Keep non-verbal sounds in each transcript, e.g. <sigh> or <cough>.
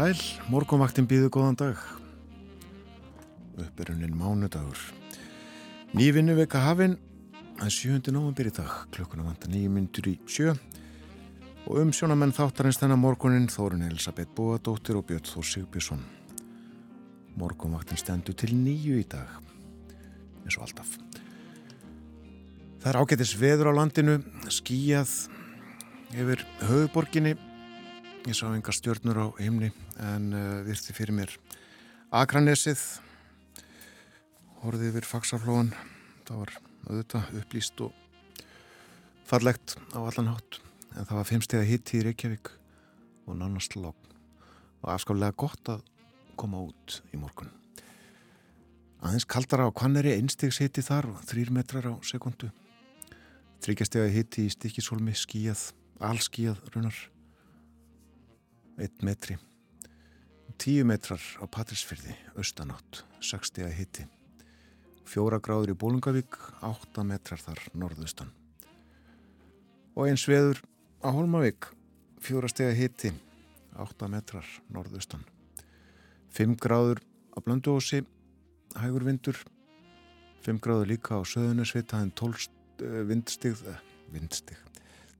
sæl, morgunvaktin býðu góðan dag. Uppbyrjunin mánudagur. Nývinnu veka hafinn, er 7. november í dag, klukkuna vanda nýjum myndur í sjö. Og um sjónamenn þáttarins þennan morgunin Þórun Elisabeth Bóadóttir og Björn Þór Sigbjörnsson. Morgunvaktin stendur til nýju í dag, eins og alltaf. Það er ágætis veður á landinu, skíjað yfir höfuborginni Ég sá enga stjórnur á heimni en uh, virti fyrir mér Akranesið horfið yfir faksaflóan það var auðvitað upplýst og fallegt á allan hátt en það var fimmstega hitt í Reykjavík og nánast logg og afskálega gott að koma út í morgun. Aðeins kaldara á Kvanneri einstegs hitti þar þrýr metrar á sekundu þryggjastega hitti í Stikisólmi skíjað, allskíjað runar 1 metri 10 metrar á Patrísfyrði austanátt, 60 að hitti 4 gráður í Bólungavík 8 metrar þar norðaustan. Og eins veður á Holmavík 4 steg að hitti 8 metrar norðaustan. 5 gráður á Blönduósi hægur vindur. 5 gráður líka á Söðunisvit það er 12 vindstig vindstig.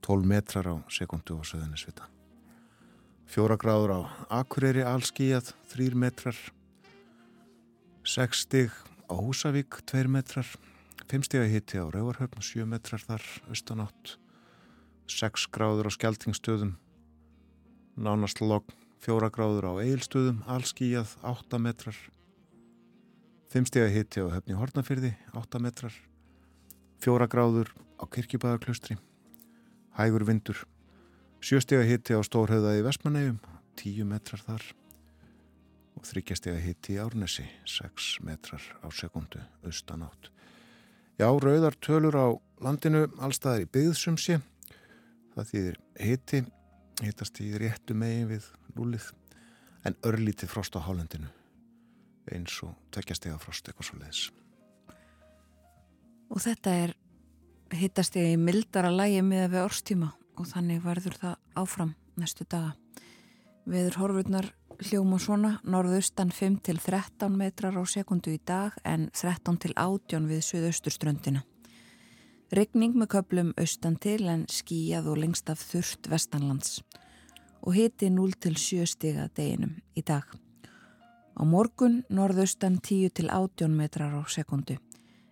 12 metrar á sekundu á Söðunisvita Fjóra gráður á Akureyri allskíjað, þrýr metrar. Seks stig á Húsavík, tveir metrar. Fimm stig að hitti á Rauvarhöfn, sjö metrar þar, austanátt. Seks gráður á Skeltingstöðum. Nánast logg, fjóra gráður á Eilstöðum, allskíjað, átta metrar. Fimm stig að hitti á Höfni Hortnafyrði, átta metrar. Fjóra gráður á Kirkjubæðarklustri. Hægur vindur. Sjöstega hitti á Stórhauða í Vestmannegjum, 10 metrar þar og þryggjastega hitti í Árnesi, 6 metrar á sekundu, austanátt. Já, rauðar tölur á landinu allstaðar í byggðsumsi, það þýðir hitti, hittast í réttu megin við núlið, en örlítið frost á hálendinu, eins og tveggjastega frost eitthvað svo leiðis. Og þetta er hittast í mildara lægi með við orstíma og þannig verður það áfram næstu daga. Veður horfurnar hljóma svona norðaustan 5 til 13 metrar á sekundu í dag en 13 til 18 við suðausturströndina. Regning með köplum austan til en skíjað og lengst af þurft vestanlands og hiti 0 til 7 stiga deginum í dag. Á morgun norðaustan 10 til 18 metrar á sekundu.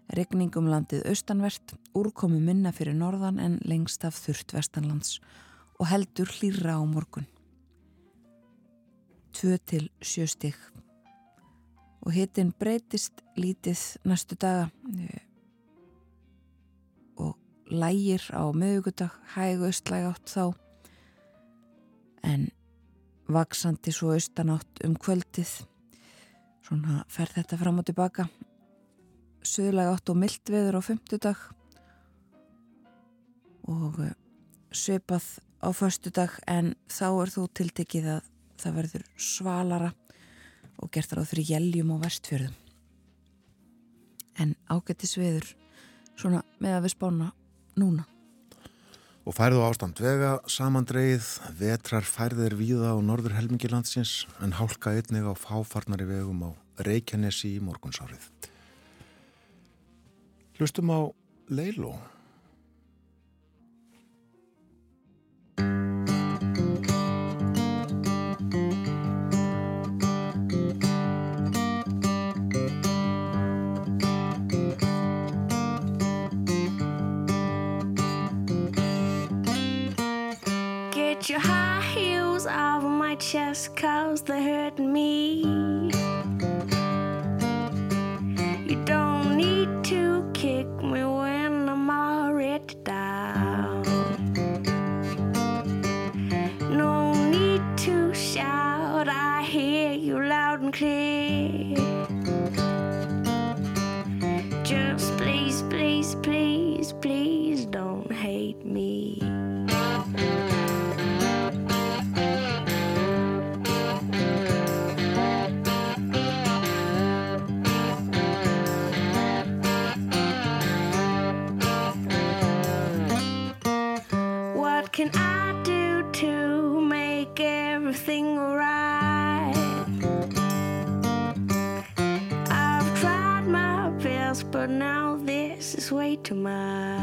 Regningum landið austanvert, úrkomi minna fyrir norðan en lengst af þurft vestanlands og heldur hlýra á morgun. 2 til 7 stygg. Og hitin breytist lítið næstu daga og lægir á meðugudag, hægu austlæg átt þá en vaksandi svo austanátt um kvöldið. Svona fer þetta fram og tilbaka söðlega átt og myllt veður á fymtudag og eh, söpað á förstudag en þá er þú tiltekið að það verður svalara og gert á því jæljum og vestfjörðum en ágættis veður svona með að við spána núna Og færðu ástand vega samandreið, vetrar færðir víða á norður helmingilandsins en hálka einnig á fáfarnari vegum á Reykjanesi í morgunsárið. Hlustum á Leilo. Get your high heels off my chest cause they're hurting me Okay. cuma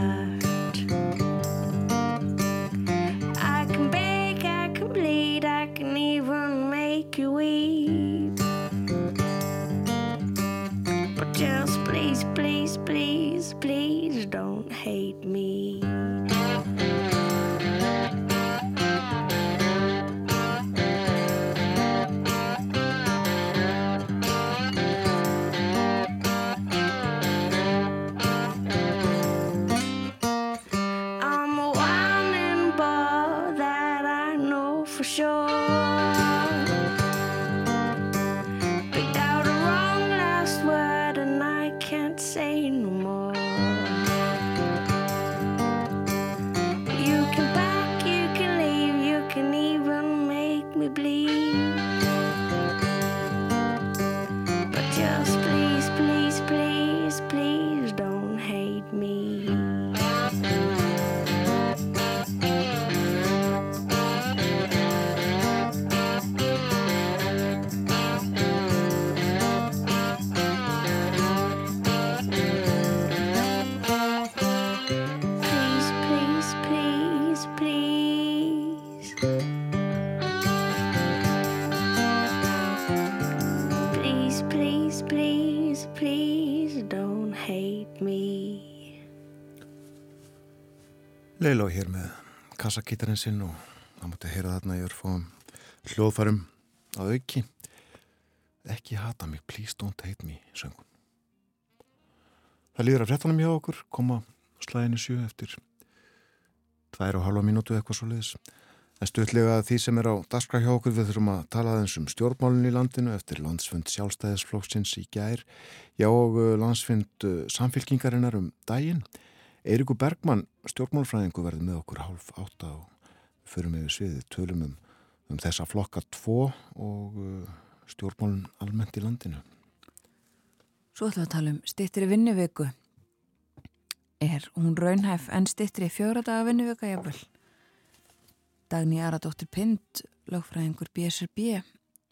kassakítarinn sinn og það mútti heyra þarna í örfóðum hljóðfærum að auki. Ekki hata mig, please don't hate me, söngun. Það líður að fréttanum hjá okkur, koma slæðinu sjö eftir tvær og halva mínútu eitthvað svo leiðis. En stutlega því sem er á daskra hjá okkur við þurfum að tala aðeins um stjórnmálun í landinu eftir landsfund sjálfstæðisflokksins í gær. Já og uh, landsfund uh, samfylkingarinnar um daginn. Eirikur Bergmann, stjórnmálfræðingu, verður með okkur hálf átta og förum yfir sviðið, tölum um, um þessa flokka tvo og uh, stjórnmálun almennt í landinu. Svo ætlum við að tala um stittri vinnuviku. Er hún raunhæf en stittri fjóra daga vinnuvika jafnvel? Dagný Aradóttir Pind, lögfræðingur BSRB,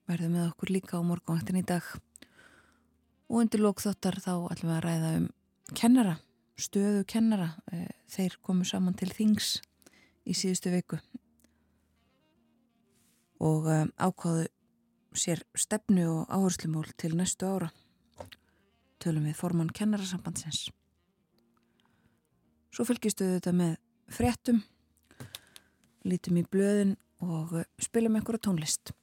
verður með okkur líka á morgunvaktin í dag. Og undir lókþóttar þá ætlum við að ræða um kennara, stöðu kennara. Eh, Þeir komu saman til Þings í síðustu viku og um, ákváðu sér stefnu og áherslumól til næstu ára tölum við formann kennarasambandsins. Svo fylgistu þetta með fréttum, lítum í blöðin og eh, spilum einhverja tónlist.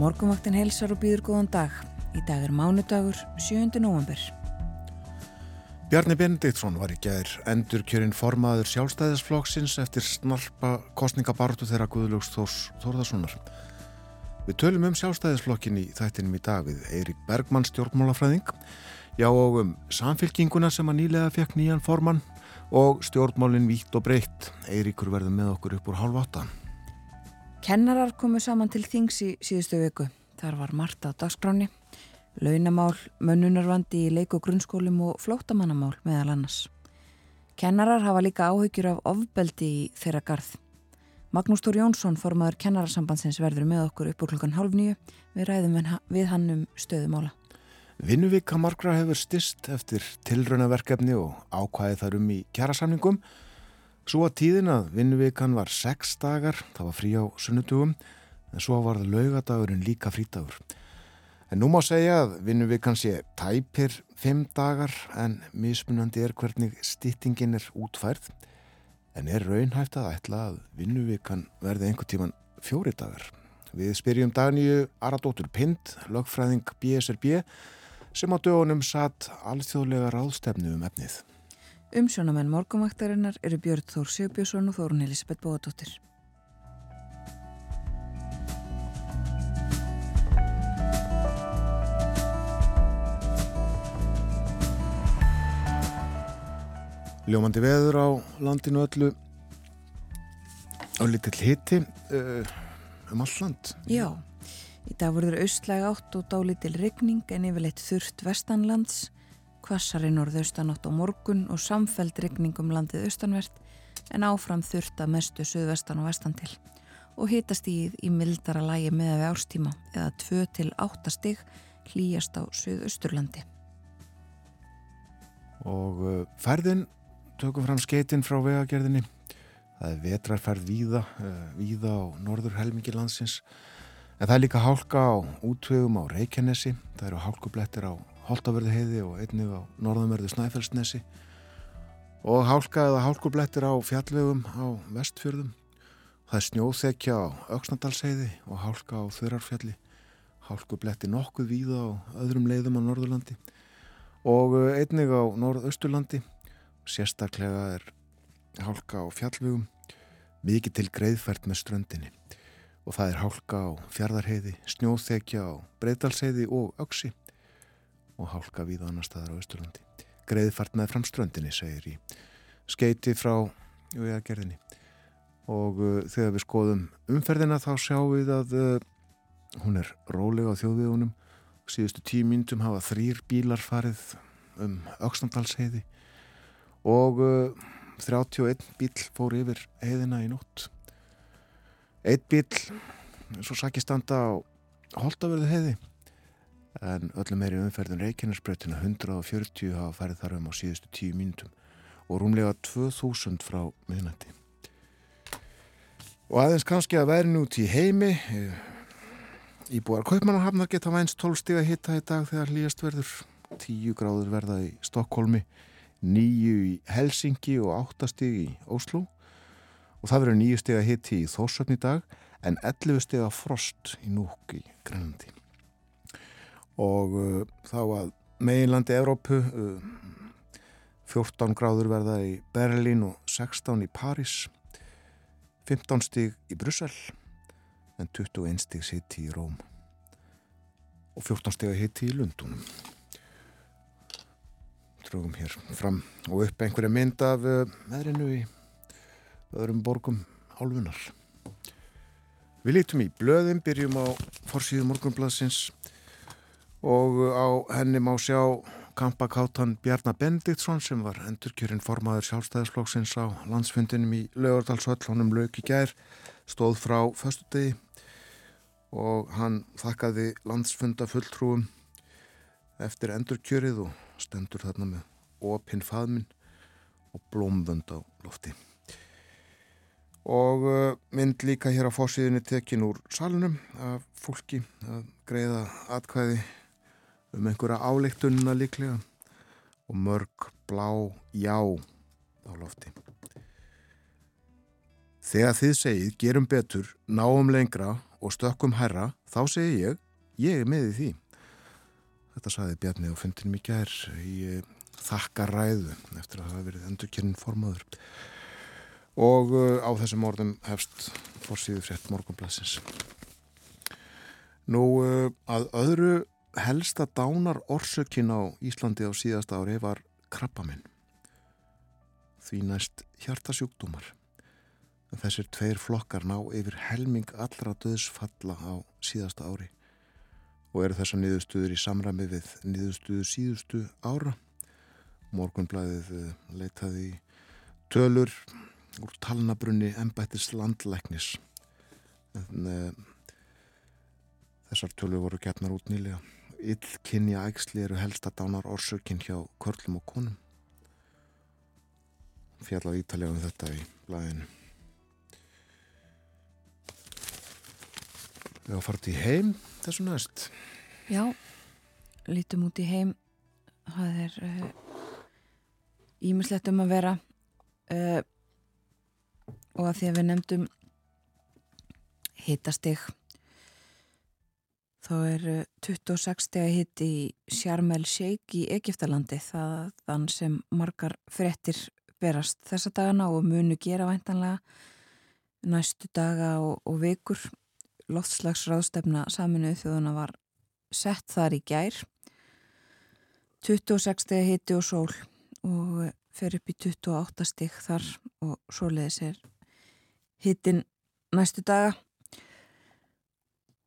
Morgunvaktin heilsar og býður góðan dag. Í dag er mánudagur 7. november. Bjarni Benediktsson var í gær endur kjörinn formaður sjálfstæðisflokksins eftir snarpa kostningabartu þeirra Guðljóks Þórs Þórðarssonar. Við tölum um sjálfstæðisflokkin í þættinum í dag við Eirík Bergmann stjórnmálafræðing, já og um samfylkinguna sem að nýlega fekk nýjan formann og stjórnmálinn vítt og breytt. Eiríkur verður með okkur upp úr hálf átta. Kennarar komu saman til Þings í síðustu viku. Þar var Marta á dagskráni. launamál, mönnunarvandi í leik- og grunnskólum og flótamannamál meðal annars. Kennarar hafa líka áhyggjur af ofbeldi í þeirra garð. Magnús Tór Jónsson, formadur kennararsambandsins, verður með okkur upp úr klukkan halv nýju við ræðum við hann um stöðumála. Vinnuvika margra hefur stist eftir tilraunaverkefni og ákvæði þar um í kjærasamningum. Svo að tíðin að vinnuvikan var sex dagar, það var frí á sunnutugum, en svo var laugadagurinn líka frítagur. En nú má segja að vinnuvikan sé tæpir fimm dagar en mismunandi er hvernig stýttingin er útfærð. En er raunhæft að ætla að vinnuvikan verði einhver tíman fjóri dagar. Við spyrjum Daníu Aradóttur Pind, lögfræðing BSRB, sem á dögunum satt alþjóðlega ráðstefnu um efnið. Umsjónamenn morgumvaktarinnar eru Björn Þór Sjöbjörnsson og Þórun Elisabeth Bóðardóttir. Ljómandi veður á landinu öllu á litill hitti uh, um all land. Já, í dag voruður austlæg átt og dálítil regning en yfirleitt þurft vestanlands, kvassari norðaustanátt á morgun og samfeld regning um landið austanvert en áfram þurft að mestu söðvestan og vestan til og hitast í í mildara lægi með við árstíma eða 2 til 8 stig hlýjast á söðausturlandi. Og uh, ferðin tökum fram skeitin frá vegagerðinni. Það er vetrarferð víða, uh, víða á norður helmingi landsins. En það er líka hálka á útvegum á Reykjanesi. Það eru hálkublettir á Holtaverði heiði og einnig á norðanverðu Snæfellsnesi. Og hálka eða hálkublettir á fjallvegum á vestfjörðum. Það er snjóþekja á Öksnadalsheiði og hálka á Þurarfjalli. Hálkubletti nokkuð víða á öðrum leiðum á Norðurlandi. Og uh, einnig á Norðausturlandi sérstaklega er hálka á fjallvugum mikið til greiðfært með ströndinni og það er hálka á fjardarheiði snjóþekja á breytalsheiði og öksi og hálka við annar staðar á Östurlandi greiðfært með fram ströndinni segir í skeiti frá vegagerðinni og uh, þegar við skoðum umferðina þá sjáum við að uh, hún er rólega á þjóðviðunum síðustu tíu myndum hafa þrýr bílar farið um Öksnandalsheiði og uh, 31 bíl fór yfir heiðina í nótt. Eitt bíl svo sakki standa á Holtaverðu heiði en öllum er í umferðin Reykjanesbreytina 140 hafa færið þar um á síðustu 10 mínutum og rúmlega 2000 frá miðnætti. Og aðeins kannski að verðin út í heimi. Íbúar Kaupmannarhafnar geta vænst 12 stíg að hitta í dag þegar hlýjast verður. 10 gráður verða í Stokkólmi nýju í Helsingi og áttastig í Óslo og það verður nýju steg að hitti í Þórsöfn í dag en 11 steg að frost í Núk í Grænlandi og uh, þá að meginlandi Evrópu uh, 14 gráður verða í Berlín og 16 í París 15 stig í Brussel en 21 stig hitti í Róm og 14 steg að hitti í Lundunum drögum hér fram og upp einhverja mynd af meðrinu í öðrum borgum álfunar. Við lítum í blöðum, byrjum á forsýðu morgunbladsins og á henni má sjá kampakáttan Bjarnar Bendiktsson sem var endurkjörinn formaður sjálfstæðisflokksins á landsfundinum í Laugardalsvöll, honum lauk í gær, stóð frá föstudegi og hann þakkaði landsfunda fulltrúum eftir endurkjörið og stendur þarna með opinn faðminn og blómvönd á lofti. Og uh, mynd líka hér á fórsíðinni tekin úr salunum af fólki að greiða atkvæði um einhverja áleiktununa líklega og mörg blá já á lofti. Þegar þið segið gerum betur, náum lengra og stökkum herra, þá segi ég, ég er með í því. Þetta saði Bjarni á fundinum í gær í uh, þakkaræðu eftir að hafa verið endurkjörn formadur. Og uh, á þessum orðum hefst fórsíðu frétt morgunblassins. Nú uh, að öðru helsta dánar orsökin á Íslandi á síðasta ári var krabbaminn. Því næst hjartasjúkdómar. Þessir tveir flokkar ná yfir helming allra döðsfalla á síðasta ári og eru þessar niðurstuður í samræmi við niðurstuðu síðustu ára. Morgunblæðið eh, leitaði tölur úr talnabrunni ennbættis landlæknis. En, uh, þessar tölur voru getnar út nýlega. Illkynja ægsli eru helst að dánar orsökinn hjá körlum og konum. Fjallar ítalega um þetta í blæðinu. Við hafa farið í heim þessu næst. Já, lítum út í heim. Það er ímislegt uh, um að vera uh, og að því að við nefndum hitastig þá er 26 steg hitt í Sharm el Sheikh í Egiptalandi þann sem margar frettir berast þessa dagana og munu gera væntanlega næstu daga og, og vikur. Loftslagsráðstefna saminuð þjóðuna var sett þar í gær. 26 steg hitti og sól og fer upp í 28 steg þar og svoleiðis er hittin næstu daga.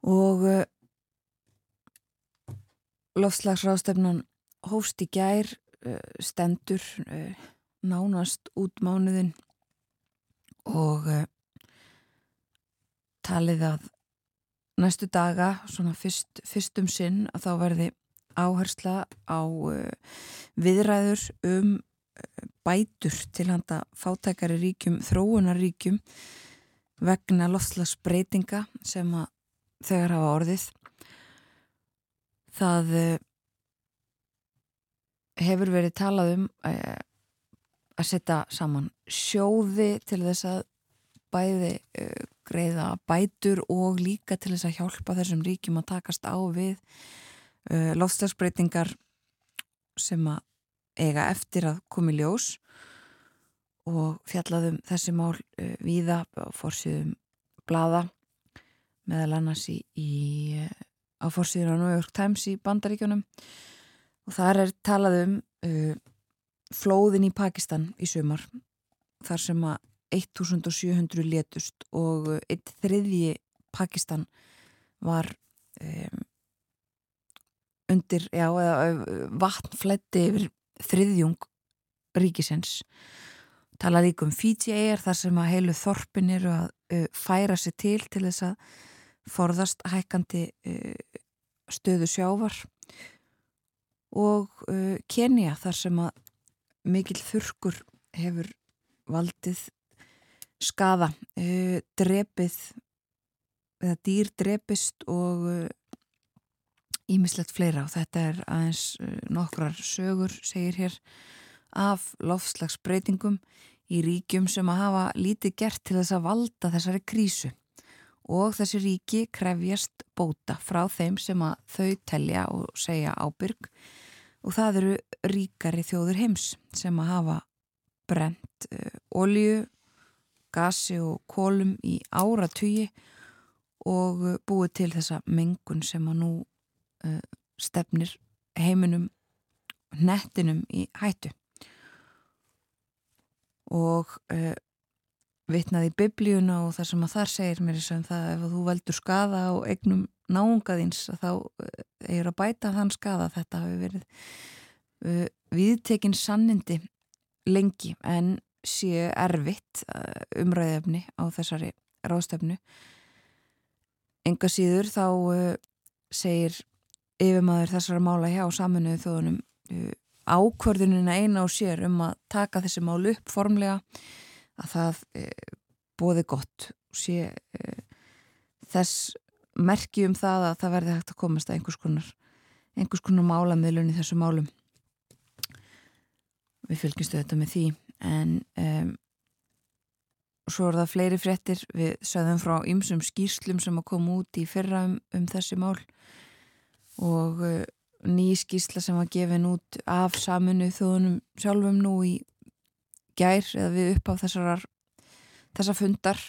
Og loftslagsráðstefnan hófst í gær stendur nánast út mánuðin og talið að næstu daga, svona fyrst, fyrstum sinn að þá verði áhersla á viðræður um bætur til handa fátækari ríkjum, þróunaríkjum vegna loftslagsbreytinga sem að þegar hafa orðið það hefur verið talað um að setja saman sjóði til þess að bæði greiða bætur og líka til þess að hjálpa þessum ríkjum að takast á við loftslagsbreytingar sem að eiga eftir að komi ljós og fjallaðum þessi mál víða á fórsýðum blada meðal annars í, í á fórsýðun á New York Times í bandaríkjunum. Og þar er talað um uh, flóðin í Pakistan í sumar þar sem að 1700 létust og eitt þriðji Pakistan var um, undir, já, vatn fletti yfir þriðjung ríkisins. Tala líka um Fiji-eir þar sem að heilu þorpin eru að uh, færa sig til til þess að forðast hækkandi uh, stöðu sjávar og uh, Kenya þar sem að mikil þurkur hefur valdið skaða drepið eða dýr drepist og ímislegt fleira. Og þetta er aðeins nokkrar sögur segir hér af lofslagsbreytingum í ríkjum sem að hafa lítið gert til þess að valda þessari krísu og þessi ríki krefjast bóta frá þeim sem að þau telja og segja ábyrg. Og það eru ríkari þjóður heims sem að hafa brent eh, olju, gasi og kólum í áratugi og uh, búið til þessa mengun sem að nú uh, stefnir heiminum nettinum í hættu. Og vitnaði í biblíuna og það sem að þar segir mér að það ef þú veldur skada á eignum náungaðins þá er að bæta þann skada þetta hafi verið uh, viðtekinn sannindi lengi en sé erfitt uh, umræðefni á þessari ráðstefnu. Enga síður þá segir yfirmaður þessara mála hjá saminuðu þóðunum ákvörðunina eina á sér um að taka þessi mál upp formlega að það e, bóði gott og sé e, þess merki um það að það verði hægt að komast að einhvers konar, einhvers konar málamiðlun í þessu málum. Við fylgjumstu þetta með því en um, svo er það fleiri fréttir. Við sögðum frá ymsum skýrslum sem að koma út í fyrra um, um þessi mál og ný skísla sem var gefin út af saminu þjóðunum sjálfum nú í gær eða við upp á þessar þessar fundar.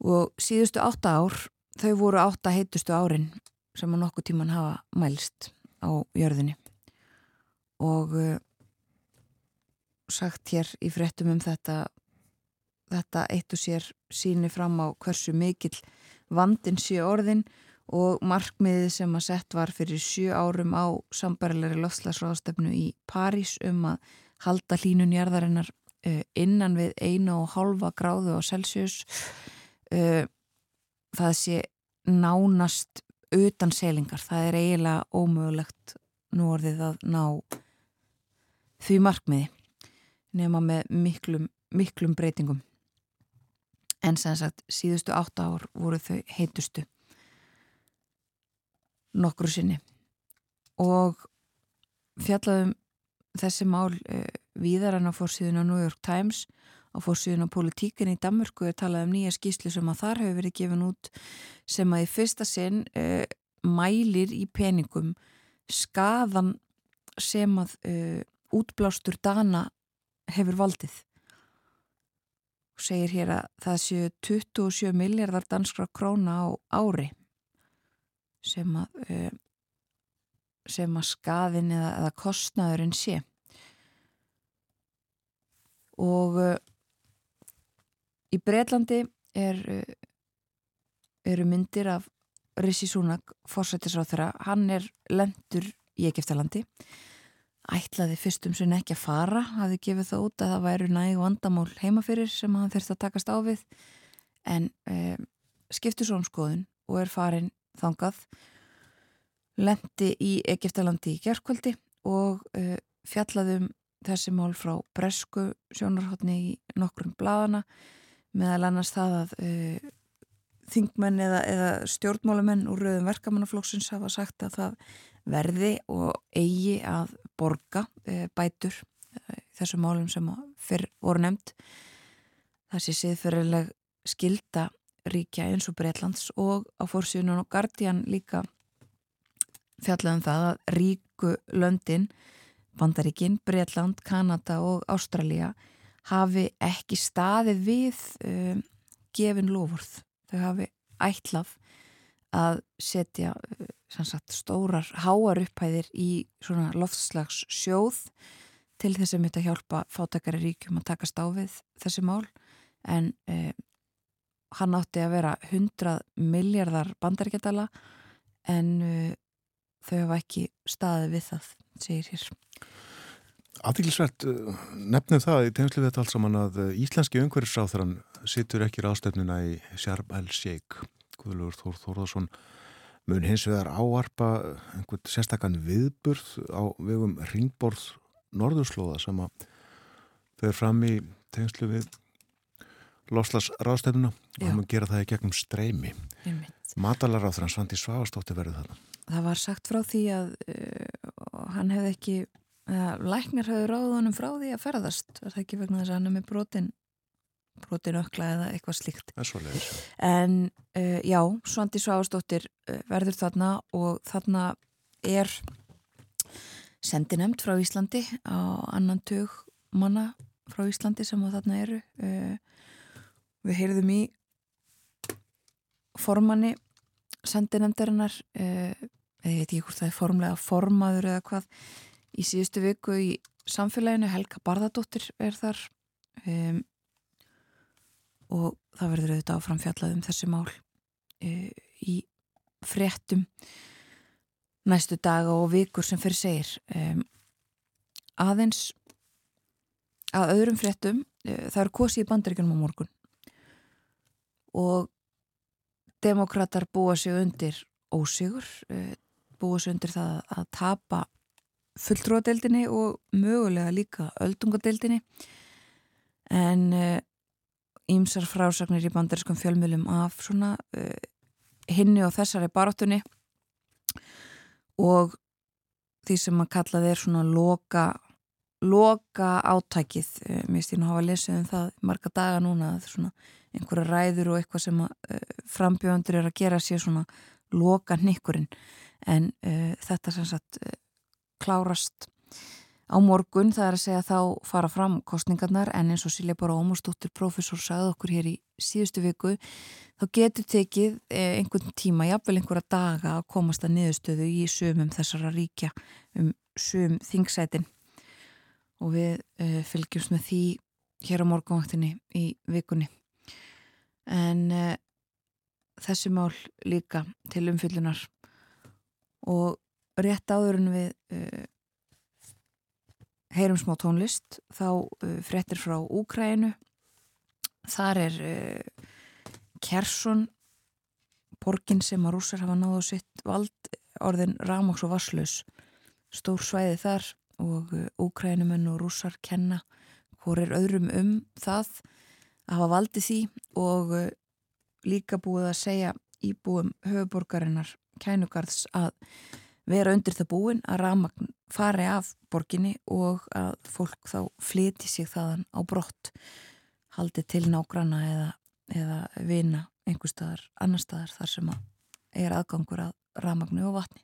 Og síðustu átta ár þau voru átta heitustu árin sem að nokkuð tíman hafa mælst á jörðinni. Og uh, sagt hér í frettum um þetta þetta eitt og sér síni fram á hversu mikill vandin sé orðin og markmiðið sem að sett var fyrir sjö árum á sambarilegri lofslagsráðstefnu í París um að halda hlínun jarðarinnar uh, innan við einu og halva gráðu á Celsius. Uh, það sé nánast utan selingar, það er eiginlega ómögulegt nú orðið að ná því markmiði nema með miklum, miklum breytingum. En sem sagt síðustu átta ár voru þau heitustu nokkru sinni. Og fjallaðum þessi mál uh, víðar en á fórsíðun á New York Times á fórsíðun á politíkin í Danmörku er talað um nýja skýslu sem að þar hefur verið gefin út sem að í fyrsta sinn uh, mælir í peningum skaðan sem að uh, útblástur dana hefur valdið. Og segir hér að það séu 27 miljardar danskra króna á ári sem að sem að skaðin eða, eða kostnaðurinn sé. Og uh, í Breitlandi er uh, eru myndir af Rissi Súnak fórsættisráþara, hann er lendur í Egiptalandi ætlaði fyrstum sem ekki að fara hafði gefið það út að það væru næg vandamál heimafyrir sem hann þurfti að takast á við. En um, skiptu svo um skoðun og er farin þangað lendi í Egiptalandi í gerðkvöldi og uh, fjallaðum þessi mál frá bresku sjónarhóttni í nokkrum bladana meðal annars það að uh, þingmenn eða, eða stjórnmálumenn úr rauðum verkamannaflóksins hafa sagt að það verði og eigi að borga uh, bætur þessum málum sem fyrr voru nefnd. Það sé siðferðileg skilda ríkja eins og Breitlands og á fórsýðunum og Guardian líka fjallaðum það að ríku löndin, Bandaríkin, Breitland, Kanada og Ástralja hafi ekki staðið við um, gefin lofurð. Þau hafi ætlað að setja uh, sagt, stórar háar upphæðir í svona loftslags sjóð til þess að mynda hjálpa fátakari ríkjum að taka stáfið þessi mál en um, hann átti að vera 100 miljardar bandaríkjadala en uh, þau hafa ekki staðið við það, segir hér. Aðeinsvært nefnum það í tegnslu þetta allt saman að íslenski umhverfisráþarann sittur ekki ráðstefnuna í Sjarm el-Sheik Guðlugur Þór Þórðarsson mun hins vegar áarpa einhvern sérstakann viðburð á vegum ringborð norðurslóða sem að þau er fram í tegnslu við Loslas ráðstefnuna og hann mun gera það í gegnum streymi. Matalarráþarann Svandi Svavastóttir verður þarna. Það var sagt frá því að uh, hann hefði ekki, eða læknar hefði ráðunum frá því að ferðast, það ekki vegna þess að hann er með brotin, brotin ökla eða eitthvað slíkt. Er. En uh, já, Svandi Svavastóttir uh, verður þarna og þarna er sendinemt frá Íslandi á annan tug manna frá Íslandi sem þarna eru. Við heyrðum í formanni sendinemdarinnar eða ég veit ekki hvort það er formlega formaður eða hvað í síðustu viku í samfélaginu. Helga Barðardóttir er þar. Um, og það verður auðvitað áfram fjallað um þessi mál uh, í fréttum næstu daga og vikur sem fyrir segir. Um, aðeins að öðrum fréttum uh, það eru kosi í bandaríkunum á morgun og demokrater búa sig undir ósigur. Uh, búið sér undir það að tapa fulltróðadeildinni og mögulega líka öldungadeildinni. En ímsar uh, frásagnir í bandariskum fjölmjölum af svona uh, hinni og þessari baróttunni og því sem að kalla þeir svona loka loka átækið uh, mér stýrnum að hafa lesið um það marga daga núna að svona einhverja ræður og eitthvað sem að frambjöðundur er að gera sér svona loka nikkurinn en uh, þetta sem sagt uh, klárast á morgun það er að segja þá fara fram kostningarnar en eins og Silja Bára Ómarsdóttir profesor sagði okkur hér í síðustu viku þá getur tekið eh, einhvern tíma, jafnvel einhverja daga að komast að niðurstöðu í sumum þessara ríkja um sum þingsætin. Og við uh, fylgjumst með því hér á morgunvaktinni í vikunni. En uh, þessi mál líka til umfyllunar og rétt áður en við uh, heyrum smá tónlist þá uh, frettir frá Úkræinu þar er uh, Kersson borgin sem að rússar hafa náðu sitt vald orðin Ramóks og Vasslaus stór svæði þar og Úkrænumenn og rússar kenna hvor er öðrum um það að hafa valdið því og líka búið að segja íbúum höfuborgarinnar kænugarðs að vera undir það búin að ramagn fari af borginni og að fólk þá flyti sig þaðan á brott haldi til nágrana eða, eða vina einhver staðar, annar staðar þar sem að er aðgangur að ramagnu og vatni.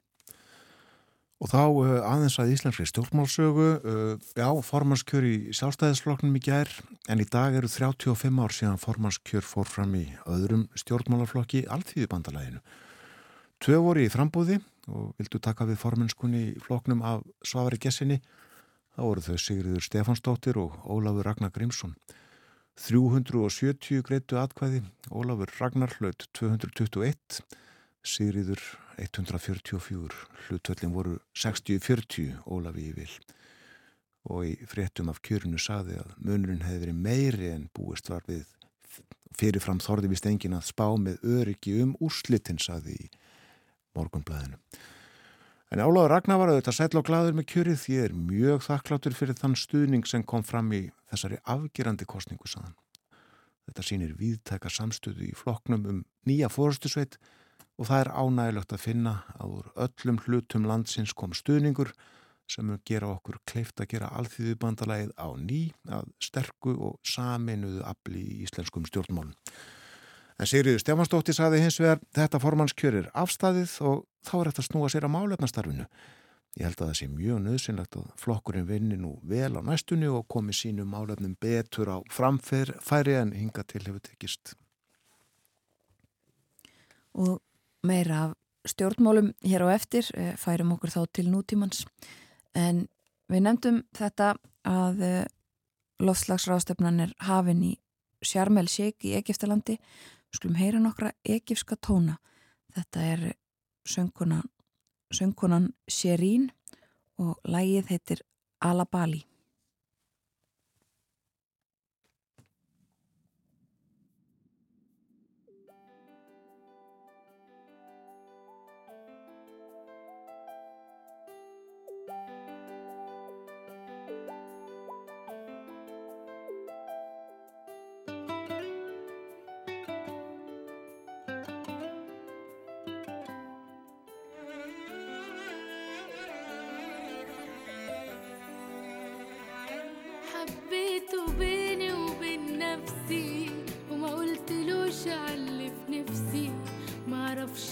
Og þá uh, aðeins að Íslandski stjórnmálsögu, uh, já, formanskjör í sjálfstæðisflokknum í gær, en í dag eru 35 ár síðan formanskjör fór fram í öðrum stjórnmálaflokki allþýðubandalæginu. Tvö voru í frambúði og vildu taka við formanskunni í floknum af Svavari Gessinni. þá voru þau Sigriður Stefansdóttir og Ólafur Ragnar Grímsson. 370 greitu atkvæði, Ólafur Ragnar hlaut 221, Sigriður 144, hlutvöllin voru 60-40 Ólafi í vil. Og í fréttum af kjörinu saði að munurinn hefði verið meiri en búist var við fyrirfram þorði við stengin að spá með öryggi um úrslitin saði í morgunblæðinu. En Áláður Ragnar var auðvitað sætla og gladur með kjörið því er mjög þakkláttur fyrir þann stuðning sem kom fram í þessari afgerandi kostningu saðan. Þetta sínir viðtæka samstöðu í floknum um nýja fórstusveit og það er ánægilegt að finna að úr öllum hlutum landsins kom stuðningur sem gera okkur kleift að gera alþýðubandalægið á ný að sterku og saminuðu afli í íslenskum stjórnmálum. En Sigriður Stefansdóttir saði hins vegar þetta formannskjör er afstæðið og þá er þetta snúa sér að málefnastarfinu. Ég held að það sé mjög nöðsynlegt að flokkurinn vinni nú vel á næstunni og komi sínum málefnum betur á framfæri en hinga til hefur tekist. Og meira af stjórnmálum hér á eftir eh, færum okkur þá til nútímans. En við nefndum þetta að eh, loftslagsráðstöfnan er hafin í Sjarmel Sheik í Egiptalandi skulum heyra nokkra egifska tóna. Þetta er söngkonan, Sherín og lægið heitir Alabali.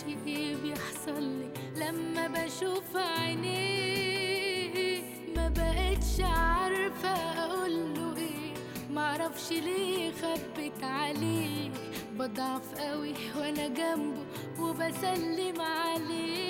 معرفش إيه بيحصل لي لما بشوف عينيه ما بقتش عارفة اقوله إيه. معرفش ليه خبت عليه. بضعف قوي وأنا جنبه وبسلم عليه.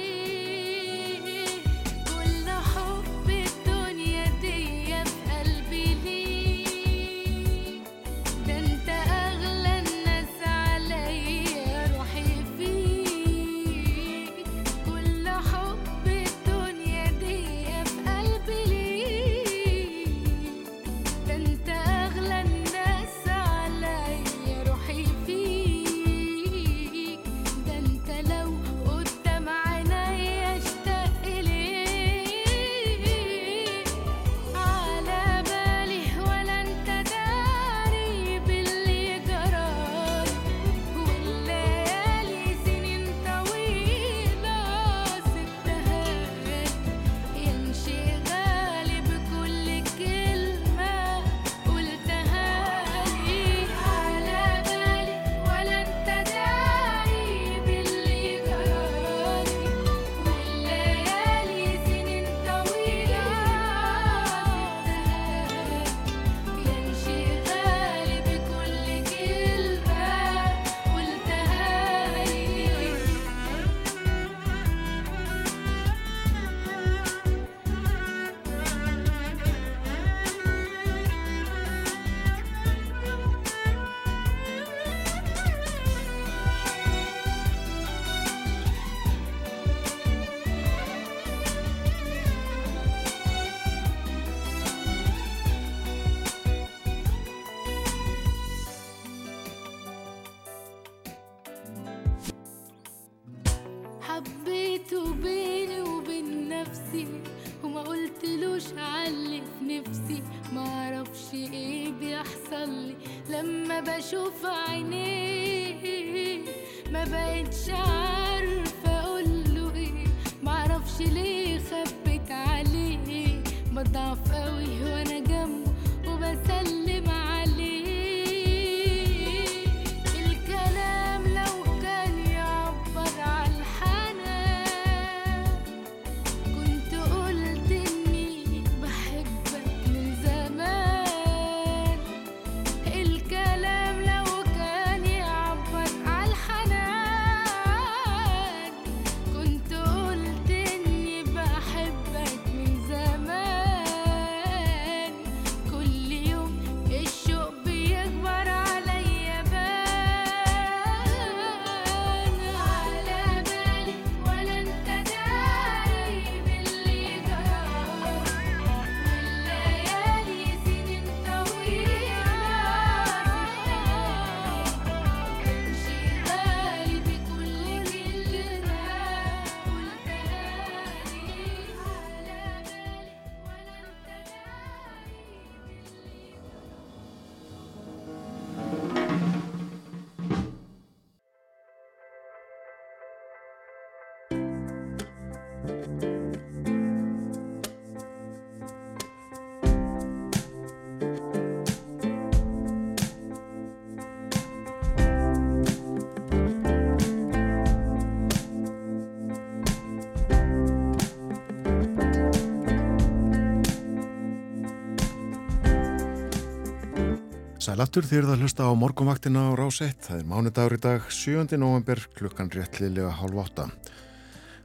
Sælattur þýrð að hlusta á morgumvaktina á rás 1. Það er mánudagur í dag 7. november klukkan réttlilega hálf 8.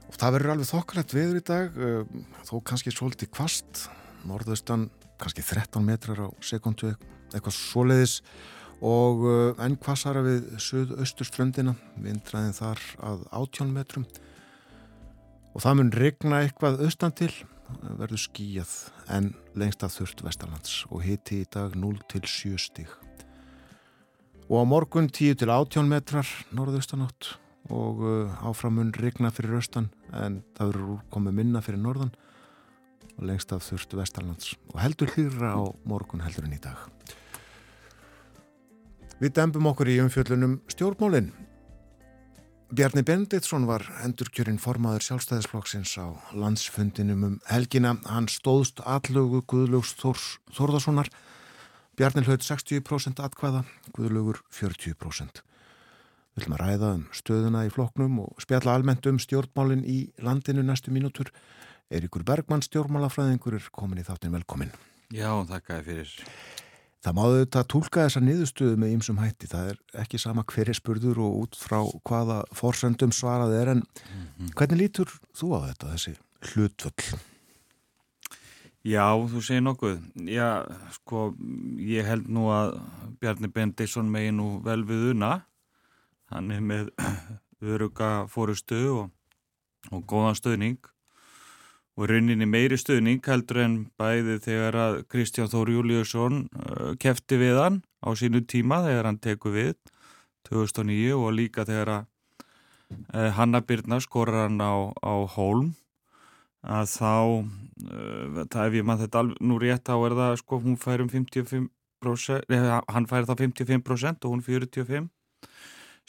Og það verður alveg þokkalegt veður í dag, uh, þó kannski svolítið kvast, norðaustan kannski 13 metrar á sekundu eitthvað svoleiðis og uh, enn kvassara við söð-austurströndina, vindraðin þar að 18 metrum. Og það mun regna eitthvað austan til, verður skíjað en lengst að þurft vestalands og hiti í dag 0 til 7 stíg. Og á morgun 10 til 18 metrar norðaustanátt og uh, áframun regna fyrir austan en það verður komið minna fyrir norðan og lengst að þurft vestalands og heldur hlýra á morgun heldur en í dag. Við dembum okkur í umfjöllunum stjórnmólinn Bjarni Benditsson var endurkjörinn formaður sjálfstæðisflokksins á landsfundinum um helgina. Hann stóðst allögu Guðlaugs Þórs, Þórðarssonar. Bjarni hlaut 60% atkvæða, Guðlaugur 40%. Við viljum að ræða um stöðuna í flokknum og spjalla almennt um stjórnmálinn í landinu næstu mínútur. Eirikur Bergmann, stjórnmálafræðingur, er komin í þáttin velkomin. Já, þakkaði fyrir. Það máðu þetta tólka þessa niðurstöðu með ýmsum hætti. Það er ekki sama hver er spurður og út frá hvaða forsöndum svarað er en hvernig lítur þú á þetta, þessi hlutvöll? Já, þú segir nokkuð. Já, sko, ég held nú að Bjarni Bendisson megi nú vel við una. Hann er með <clears throat> öruga fórustu og, og góðan stöðning og rauninni meiri stöðning heldur en bæði þegar að Kristján Þór Júliusson uh, kefti við hann á sínu tíma þegar hann teku við 2009 og líka þegar að uh, Hanna Byrna skorur hann á, á Hólm að þá uh, það ef ég mann þetta alveg nú rétt þá er það sko hún fær um 55% eða hann fær það 55% og hún 45%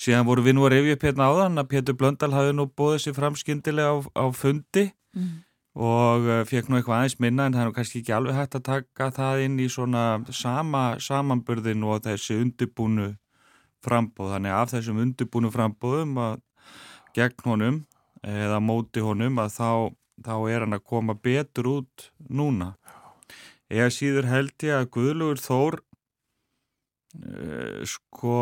síðan voru við nú að reyfja upp hérna á þann að Pétur Blöndal hafi nú bóðið sér fram skyndilega á, á fundi Mm. og uh, fekk nú eitthvað aðeins minna en það er nú kannski ekki alveg hægt að taka það inn í svona sama samanburðin og þessi undirbúnu frambóð, þannig af þessum undirbúnu frambóðum að gegn honum eða móti honum að þá, þá er hann að koma betur út núna. Eða síður held ég að Guðlugur Þór uh, sko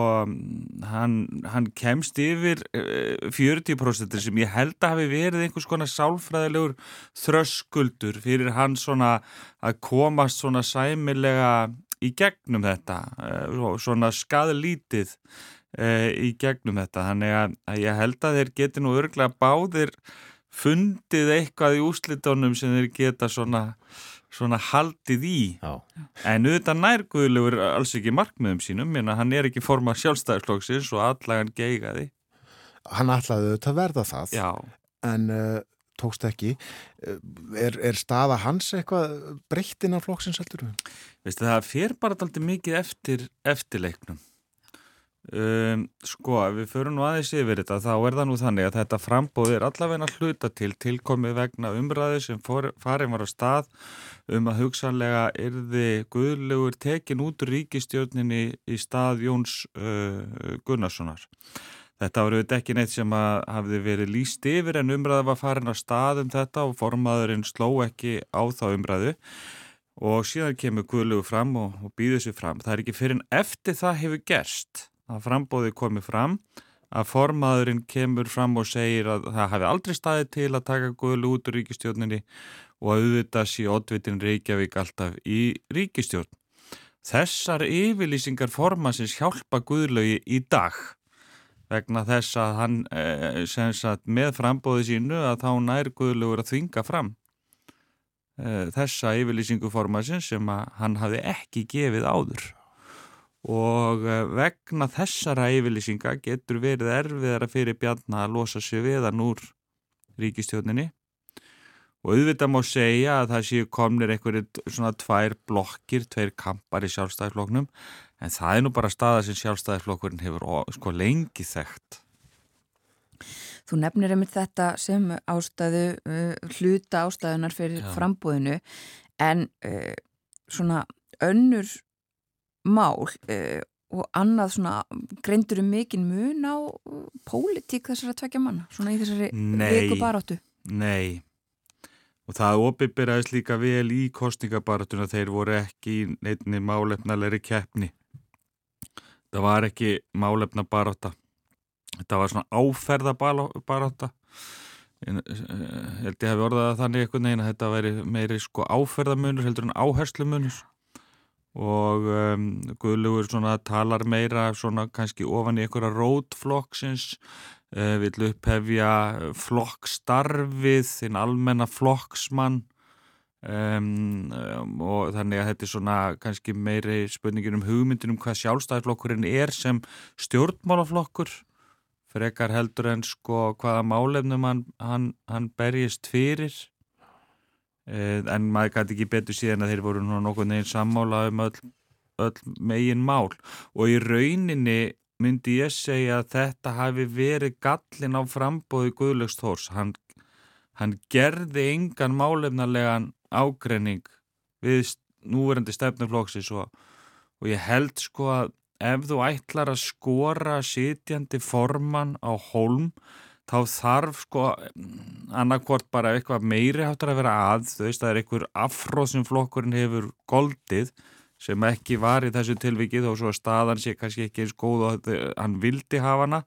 hann, hann kemst yfir uh, 40% sem ég held að hafi verið einhvers konar sálfræðilegur þröskuldur fyrir hann svona að komast svona sæmilega í gegnum þetta uh, svona skadlítið í gegnum þetta. Þannig að ég held að þeir geti nú örglega báðir fundið eitthvað í úslitónum sem þeir geta svona svona haldið í Já. en auðvitað nærguðulegur alls ekki markmiðum sínum, en hann er ekki forma sjálfstæðisflokksins og allagan geigaði Hann ætlaði auðvitað að verða það já, en uh, tókst ekki. Eh, Er, er staða hans eitthvað breytt innan flokksins heldur við? Veistu, það fer bara alltaf mikið eftir eftirleiknum. Um, sko, ef við förum nú aðeins yfir þetta, þá er það nú þannig að þetta frambóð er allavegna hluta til tilkomið vegna umræðu sem farin var á stað um að hugsanlega yrði guðlegur tekin út úr ríkistjórninni í stað Jóns uh, Gunnarssonar. Þetta var auðvitað ekki neitt sem að hafði verið líst yfir en umræða var farin á stað um þetta og formaðurinn sló ekki á þá umræðu og síðan kemur Guðlegu fram og, og býður sér fram. Það er ekki fyrir en eftir það hefur gerst að frambóði komið fram að formaðurinn kemur fram og segir að það hafi aldrei staðið til að taka Guðlegu út úr ríkistjórninni og að auðvitað sé oddvitin Reykjavík alltaf í ríkistjórn. Þessar yfirlýsingar formansins hjálpa Guðlegi í dag vegna þess að hann eh, sagt með frambóði sínu að þá nær Guðlegur að þvinga fram eh, þessa yfirlýsingu formansins sem hann hafi ekki gefið áður og eh, vegna þessara yfirlýsinga getur verið erfiðara fyrir Bjarnar að losa sig við hann úr ríkistjóninni og auðvitað má segja að það séu komnir einhverjir svona tvær blokkir, tveir kampar í sjálfstæðisflokknum en það er nú bara staða sem sjálfstæðisflokkurinn hefur sko lengi þekkt Þú nefnir einmitt þetta sem ástæðu, uh, hluta ástæðunar fyrir Já. frambúðinu en uh, svona önnur mál uh, og annað svona greindur um mikinn mun á uh, pólitík þessara tvekja manna, svona í þessari viku baráttu. Nei. Og það opiberaðist líka vel í kostningabaratuna þeir voru ekki í neittni málefnalegri keppni. Það var ekki málefna baráta þetta var svona áferða baráta ég eh, held ég hafi orðað það þannig einhvern veginn að þetta væri meiri sko áferðamunur heldur en áherslumunur og um, Guðlugur talar meira svona kannski ofan í einhverja rótflokksins uh, vill upphefja flokkstarfið þinn almenna flokksmann. Um, um, og þannig að þetta er svona kannski meiri spurningin um hugmyndin um hvað sjálfstæðisflokkurinn er sem stjórnmálaflokkur. Frekar heldur en sko hvaða málefnum hann, hann, hann berjist fyrir en maður gæti ekki betur síðan að þeir voru nú nokkuð neginn sammála um öll, öll megin mál. Og í rauninni myndi ég segja að þetta hafi verið gallin á frambóði Guðlöks Þórs. Hann, hann gerði engan málefnarlegan ágreining við núverandi stefnuflóksis og, og ég held sko að ef þú ætlar að skora sitjandi formann á holm þá þarf sko annarkvort bara eitthvað meiri háttar að vera að, þú veist það er einhver afróð sem flokkurinn hefur goldið sem ekki var í þessu tilvikið og svo að staðan sé kannski ekki eins góð og hann vildi hafa hana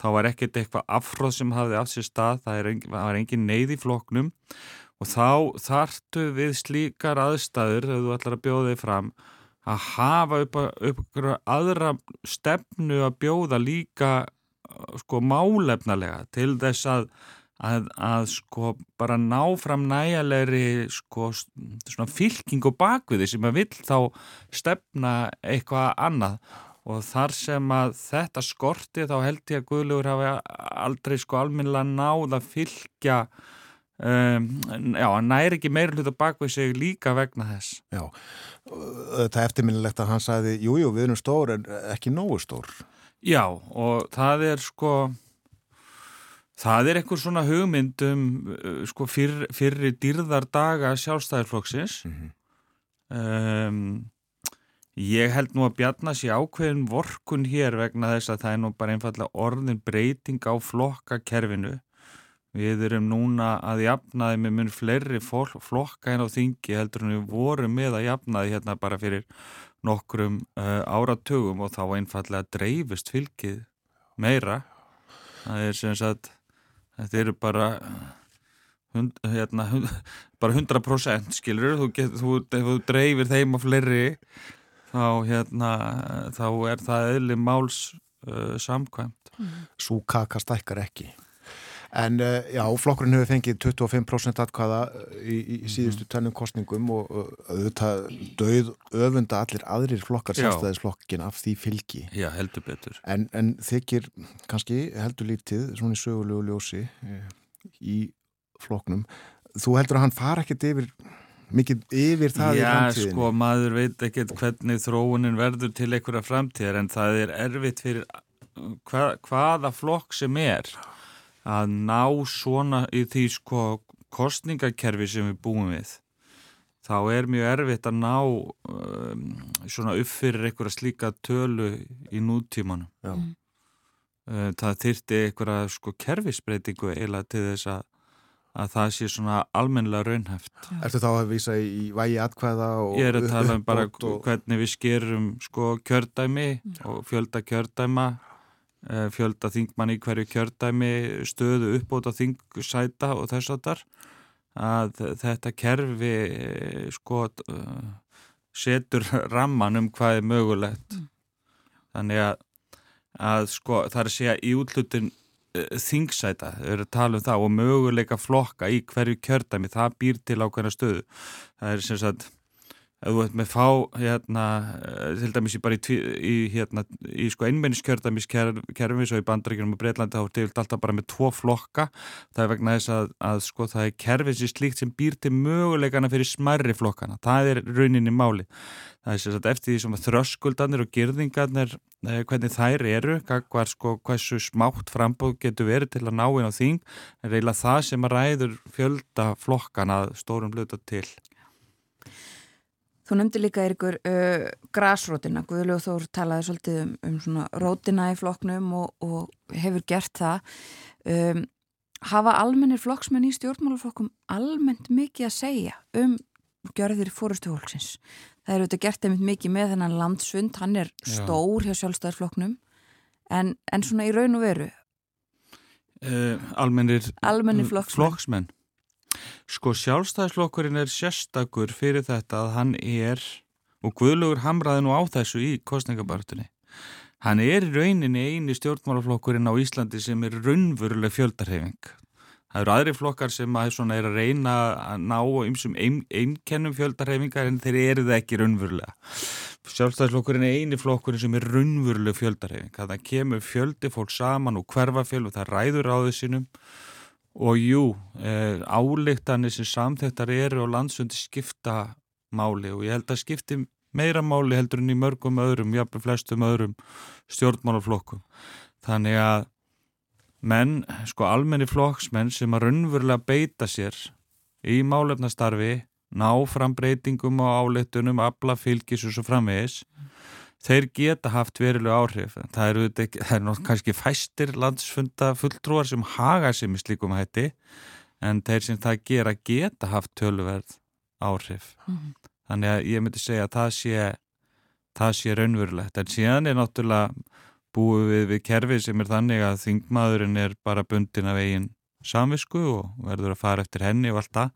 þá var ekkert eitthvað afróð sem hafði af sér stað, það er var engin neyð í flokknum. Og þá þartu við slíkar aðstæður þegar þú ætlar að bjóða þig fram að hafa upp, að, upp aðra stefnu að bjóða líka sko málefnalega til þess að, að, að sko bara ná fram næjalegri sko svona fylking og bakviði sem að vill þá stefna eitthvað annað. Og þar sem að þetta skorti þá held ég að Guðlugur hafi aldrei sko alminnilega náð að fylgja um, já, hann næri ekki meira hluta bakvið sig líka vegna þess. Já, þetta er eftirminnilegt að hann sagði, jújú, jú, við erum stór en ekki nógu stór. Já, og það er sko það er eitthvað svona hugmynd um uh, sko fyrr, fyrri dýrðardaga sjálfstæðarflokksins um, ég held nú að bjarna sér ákveðin vorkun hér vegna þess að það er nú bara einfallega orðin breyting á flokkakerfinu. Við erum núna að jafnaði með mun fleiri flokka en á þingi heldur en við vorum með að jafnaði hérna bara fyrir nokkrum uh, áratugum og þá einfallega dreifist fylgið meira. Það er sem sagt þetta eru bara hund, hérna, hund, bara 100% skilur þú, get, þú, þú dreifir þeim á fleiri þá hérna þá er það eðli máls uh, samkvæmt. Sú kaka stækkar ekki. En uh, já, flokkurinn hefur fengið 25% atkvæða uh, í, í Mhm. síðustu tennum kostningum og auðvitað döið öfunda allir aðrir flokkar Já. sjálfstæðisflokkin af því fylgi. já, heldur betur En, en þykir kannski heldur lítið svona í sögulegu ljósi eh, í flokknum þú heldur að hann fara ekkert yfir mikið yfir það í Já, framtíðinni sko, maður veit ekkert hvernig þróunin verður til einhverja framtíðar en það er erfitt fyrir hva, hvaða flokk sem er að ná svona í því sko kostningakerfi sem við búum við þá er mjög erfitt að ná um, svona upp fyrir einhverja slíka tölu í nútímanum. Já. Uh, það þyrti einhverja sko kerfisbreytingu eiginlega til þess að að það sé svona almennilega raunhæft. Ertu þá að vísa í vægi atkvæða og Ég er að tala um bara og... hvernig við skerum sko kjördæmi og fjölda kjördæma fjölda þingmann í hverju kjördæmi stöðu uppbóta þingsæta og þess að þar að þetta kerfi eh, sko eh, setur <laughs> ramman um hvað er mögulegt. Þannig að, að sko það er að segja í útlutin þingsæta, þau eru að tala um það og möguleika flokka í hverju kjördæmi það býr til ákveðna stöðu. Það er sem sagt ef þú ert með fá hérna, eh, til dæmis í í, í, hérna, í sko einmenniskjördæmis kerfi svo í bandaríkjunum og Breitlandi þá er til alltaf bara með tvo flokka. Það er vegna þess að, að sko það er kerfi sem slíkt sem býr til möguleikana fyrir smærri flokkana, það er rauninni máli það er sagt eftir því sem þröskuldanir og girðingarnir eh, hvernig þær eru, hvað sko hversu smátt frambóð getur verið til að ná inn á þing, er eiginlega það sem að ræður fjölda flokkana að stórum hluta til Þú nefndi líka Eiríkur uh, grasrótina, Guðljóð Þór talaði svolítið um, um svona rótina í flokknum og, og hefur gert það. Um, hafa almennir flokksmenn í stjórnmálaflokkum almennt mikið að segja um gjörðir fórustu fólksins? Það er auðvitað gert einmitt mikið með þennan landsfund, hann er stór hjá sjálfstæðarflokknum en, en svona í raun og veru, uh, almennir almennir flokksmenn. flokksmenn. Sko sjálfstæðisflokkurinn er sérstakur fyrir þetta að hann er, og Guðlugur hamraði nú á þessu í kostningabartunni, hann er í rauninni eini stjórnmálaflokkurinn á Íslandi sem er raunveruleg fjöldarhefing. Það eru aðri flokkar sem að er að reyna að ná ymsum ein, einkennum fjöldarhefingar en þeir eru það ekki raunverulega. Sjálfstæðisflokkurinn er eini flokkurinn sem er raunveruleg fjöldarhefing. Það kemur fjöldi fólk saman og hverfafjöl og það ræður á þessinum og jú, eh, álíktanir sem samþektar eru á landsundi skipta máli og ég held að skipti meira máli heldur en í mörgum öðrum, jafnveg flestum öðrum stjórnmálaflokkum. Þannig að menn, sko almenni flokksmenn sem að raunverulega beita sér í málefnastarfi, ná fram breytingum á áleitunum, afla fylgis og svo framvegis, þeir geta haft verilega áhrif. Það eru, það eru kannski fæstir landsfunda fulltrúar sem haga sér með slíkum hætti, en þeir sem það gera geta haft töluverð áhrif. Mhm. Þannig að ég myndi segja að það sé, það sé raunverulegt. En síðan er náttúrulega búið við, við kerfi sem er þannig að þingmaðurinn er bara bundin af eigin samvisku og verður að fara eftir henni og allt það.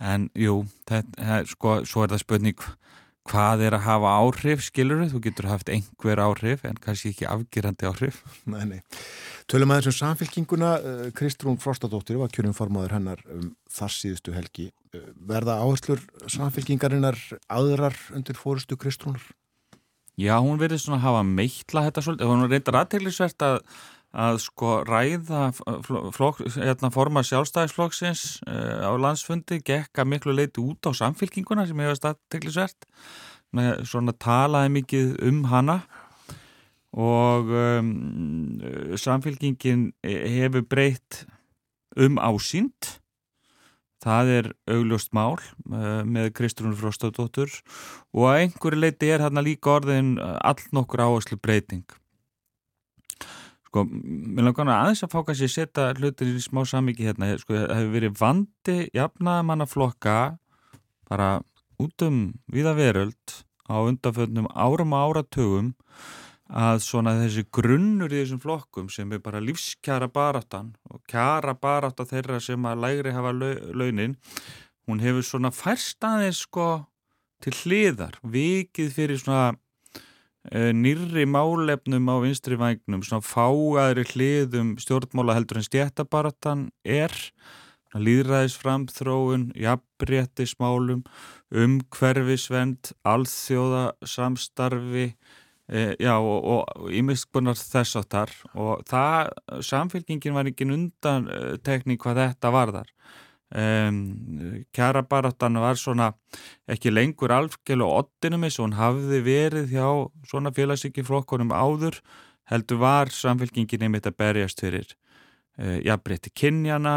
En jú, þetta, sko, svo er það spurning hvað er að hafa áhrif, skilur þú? Getur haft einhver áhrif en kannski ekki afgerandi áhrif. <laughs> Nei, nei. Tölum aðeins um samfélkinguna, uh, Kristrún Frostadóttir var kjörnum formaður hennar um þar síðustu helgi. Uh, verða áherslur samfélkingarinnar aðrar undir fórustu Kristrúnar? Já, hún verður svona að hafa meitla þetta svolítið. Hún reyndar aðteglisvert að, að sko ræða flok, hérna, forma sjálfstæðisflokksins uh, á landsfundi gekka miklu leiti út á samfélkinguna sem hefast aðteglisvert. Svona talaði mikið um hana og um, samfélkingin hefur breytt um ásýnd Það er augljóst mál uh, með Kristrúnur Frostadóttur og einhverju leiti er hérna líka orðin uh, all nokkur áherslu breyting. Sko, mér langar aðeins að fá kannski að setja hlutin í smá samiki hérna. Sko, það hefur verið vandi jafnaða manna flokka bara út um viða veröld á undanföldnum árum og áratugum að svona þessi grunnur í þessum flokkum sem er bara lífskjara baráttan og kjara barátta þeirra sem að lægri hafa launin hún hefur svona færst aðeins sko til hliðar vikið fyrir svona nýrri málefnum á vinstri vagnum svona fáaðri hliðum stjórnmála heldur en stjættabaráttan er líðræðis framþróun, jafnréttismálum, umhverfisvend, alþjóða samstarfi E, já og ímiskunar þess áttar og það, samfélkingin var ekki undan tekník hvað þetta varðar um, kjarabaráttan var svona ekki lengur algjörlega oddinum eins og hún hafði verið hjá svona félagsíkiflokkunum áður heldur var samfélkingin einmitt að berjast fyrir uh, jafnbreytti kynjana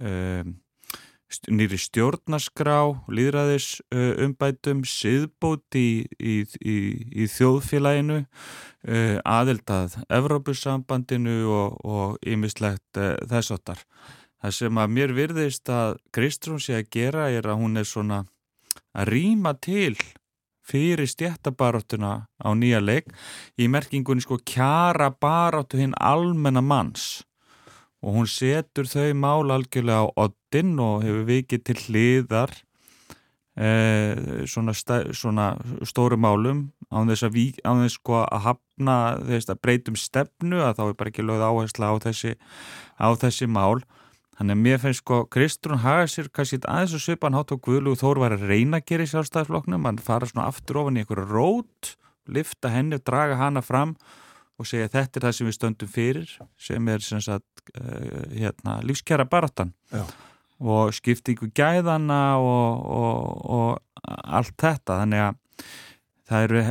um, st- nýri stjórnaskrá, líðræðis uh, umbætum, siðbót í, í, í, í þjóðfélaginu, uh, aðeldað Evrópusambandinu og ýmislegt uh, þessottar. Það sem að mér virðist að Kristrún sé að gera er að hún er svona að rýma til fyrir stjættabaráttuna á nýja leik í merkingunni sko kjara baráttu hinn almenna manns. Og hún setur þau mál algjörlega á oddin og hefur vikið til hliðar eh, svona, svona stóru málum án þess vík, án þess sko að hafna þess að breytum stefnu að þá er bara ekki lögð áhersla á þessi, á þessi mál Þannig að mér finnst sko Kristrún haga sér kannski aðeins og svipan hátt og Guðlúð Þór var að reyna að gera í sjálfstæðarflokknum, hann fara svona aftur ofan í einhverju rót, lifta henni og draga hana fram og segja þetta er það sem við stöndum fyrir sem er sem sagt uh, hérna, lífskjara baratan Já. og skiptingu gæðana og, og, og allt þetta. Þannig að það eru,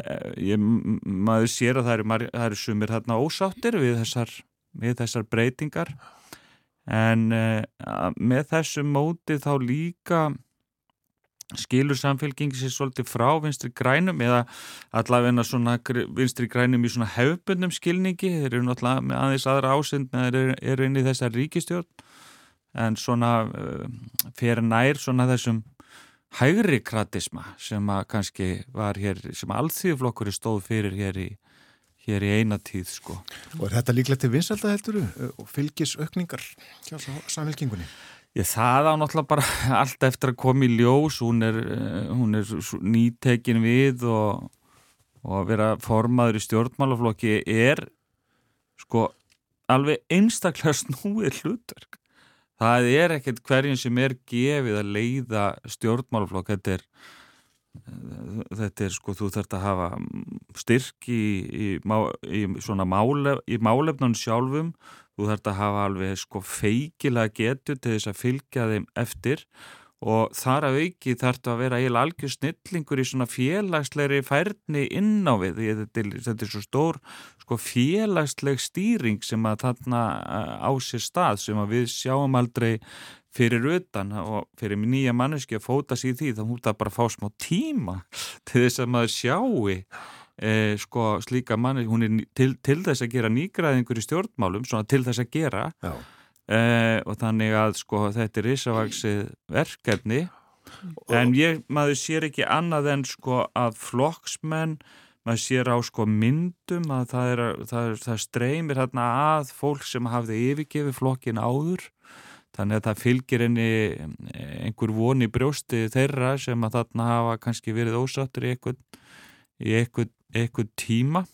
ég, maður sér að það eru, það eru sumir þarna ósáttir við þessar, við þessar breytingar en uh, með þessu móti þá líka skilur samfélkingi sér svolítið frá vinstri grænum eða allavegna svona vinstri grænum í svona hefbundum skilningi, þeir eru náttúrulega með aðeins aðra ásend með þeir eru, eru inn í þessar ríkistjórn en svona uh, fyrir nær svona þessum hægri kratisma sem að kannski var hér, sem alþýðflokkur stóð fyrir hér í hér í eina tíð sko. Og er þetta líklegt til vinselda helduru og fylgis aukningar hjá samfélkingunni? Ég það á náttúrulega bara <laughs> allt eftir að koma í ljós, hún er, eh, hún er nýtekin við og, og að vera formaður í stjórnmálaflokki er sko alveg einstaklega <laughs> snúið hlutverk. Það er ekkert hverjum sem er gefið að leiða stjórnmálaflokk, þetta er þetta er sko, þú þarft að hafa styrk í, í, í svona málef, í málefnum sjálfum, þú þarft að hafa alveg sko feikilega getu til þess að fylgja þeim eftir. Og þar að auki þarftu að vera eiginlega algjör snillingur í svona félagslegri færni inn á við, þetta er, þetta er svo stór sko félagsleg stýring sem að þarna eh, á sér stað sem að við sjáum aldrei fyrir utan og fyrir nýja manneski að fóta sér því þá hún það bara að fá smá tíma til þess að maður sjáu e, sko slíka manneski hún er til, til þess að gera nýgræðingur í stjórnmálum, svona til þess að gera Já. e, og þannig að sko þetta er risavaksið verkefni. En ég, maður sér ekki annað en sko að flokksmenn maður sér á sko myndum að það, er, það, er, það streymir hérna að fólk sem hafði yfirgefið flokkin áður þannig að það fylgir henni einhver von í brjósti þeirra sem að þarna hafa kannski verið ósáttur í einhvern tíma.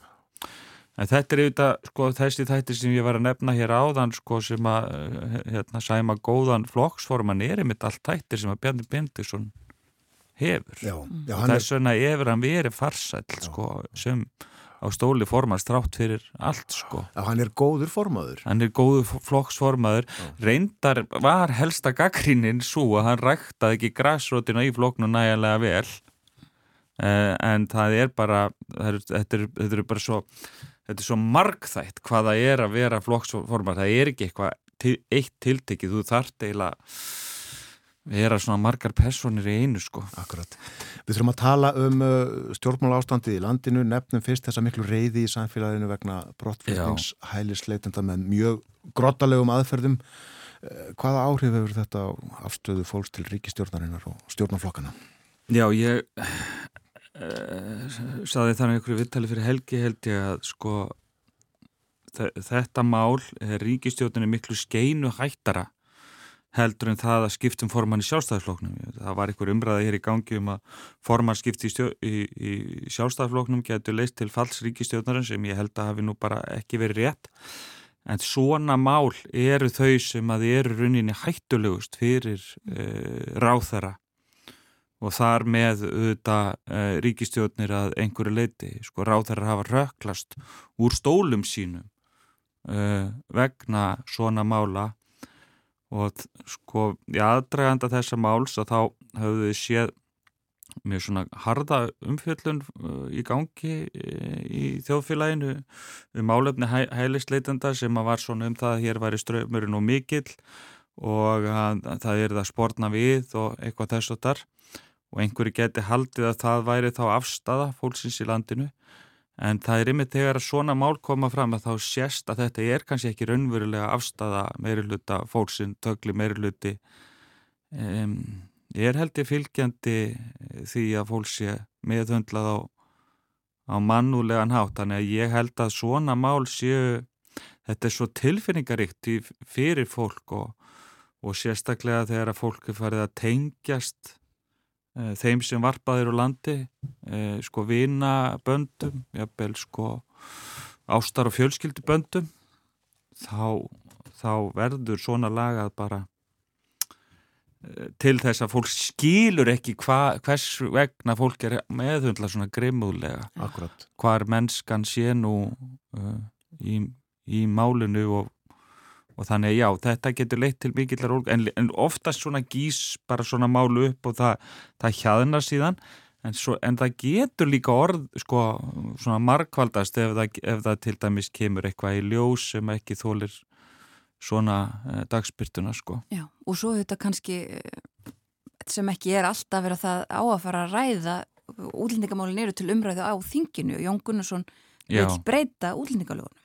En þetta er auðvitað sko þessi þættir sem ég var að nefna hér áðan sko sem að eh, hérna, sæma góðan flokksforman er einmitt allt þættir sem að Bjarni Bendisson hefur. Já, já er, þess vegna hefur hann verið farsæll sko, sem á stóli formast trátt fyrir allt sko. Já, hann er góður formaður. hann er góðu flokksformaður. Reyndar var helsta gaggrínin svo að hann ræktaði ekki græsrótina í flokknu nægilega vel. Uh, en það er bara þetta, er, þetta er bara svo þetta er svo margþætt hvað það er að vera flokksformaður, það er ekki eitthvað eitt tiltekið, þú þarft eiginlega vera svona margar personir í einu sko Akkurat. Við þurfum að tala um uh, stjórnmála ástandið í landinu, nefnum fyrst þessa miklu reyði í samfélaginu vegna brottflutnings hælisleitenda með mjög grottalegum aðferðum. Uh, hvaða áhrif hefur þetta á afstöðu fólks til ríkistjórnarinnar og stjórnarflokkana? Já, ég uh, saði þannig ykkur viðtali fyrir helgi held ég að sko þe- þetta mál er ríkistjóðinni miklu skeinu hættara heldur en það að skiptum formann í sjálfstæðarfloknum. Það var ykkur umræða hér í gangi um að formann skipti í, í, í sjálfstæðarfloknum getur leist til falls ríkistjóðnarinn sem ég held að hafi nú bara ekki verið rétt. En svona mál eru þau sem að eru runninni hættulegust fyrir uh, ráþara og þar með auðvitað uh, ríkistjórnir að einhverju leiti, sko ráþara hafa röklast úr stólum sínum uh, vegna svona mála og sko í aðdraganda þessa máls að þá höfðu þið séð með svona harða umfjöllun uh, í gangi uh, í þjóðfélaginu um málefni hæ, hælisleitenda sem að var svona um það að hér væri ströymurinn og mikill og að, að það er það spórna við og eitthvað þess og þar og einhverju geti haldið að það væri þá afstafa fólksins í landinu en það er yfir þegar svona mál koma fram að þá sést að þetta er kannski ekki raunverulega afstafa meiri hluta fólksinn, tökli meiri hluti um, ég er held ég fylgjandi því að fólk sé meðhundlað á, á mannúlegan hátt. Þannig að ég held að svona mál séu þetta er svo tilfinningaríkt fyrir fólk og, og sérstaklega þegar að fólk er farið að tengjast þeim sem varpaðir úr landi uh, sko vina böndum jafnvel sko ástar og fjölskyldu böndum þá, þá verður svona lagað bara eh, til þess að fólk skilur ekki hva, hvers vegna fólk er meðhundla svona grimmúðlega Akkurat. hvar mennskan sé nú uh, í, í málinu og, og þannig já, þetta getur leitt til mikillar ólg en, en oftast svona gís bara svona málu upp og það, það hjaðnar síðan. En, svo, en það getur líka orð sko svona markvaldast ef það, ef það til dæmis kemur eitthvað í ljós sem ekki þólir svona uh, dagspyrtuna sko. Já, og svo þetta kannski eh, sem ekki er alltaf verið að það á að fara að ræða útlendingamálin eru til umræðu á þinginu. Jón Gunnarsson vil breyta útlendingalögunum.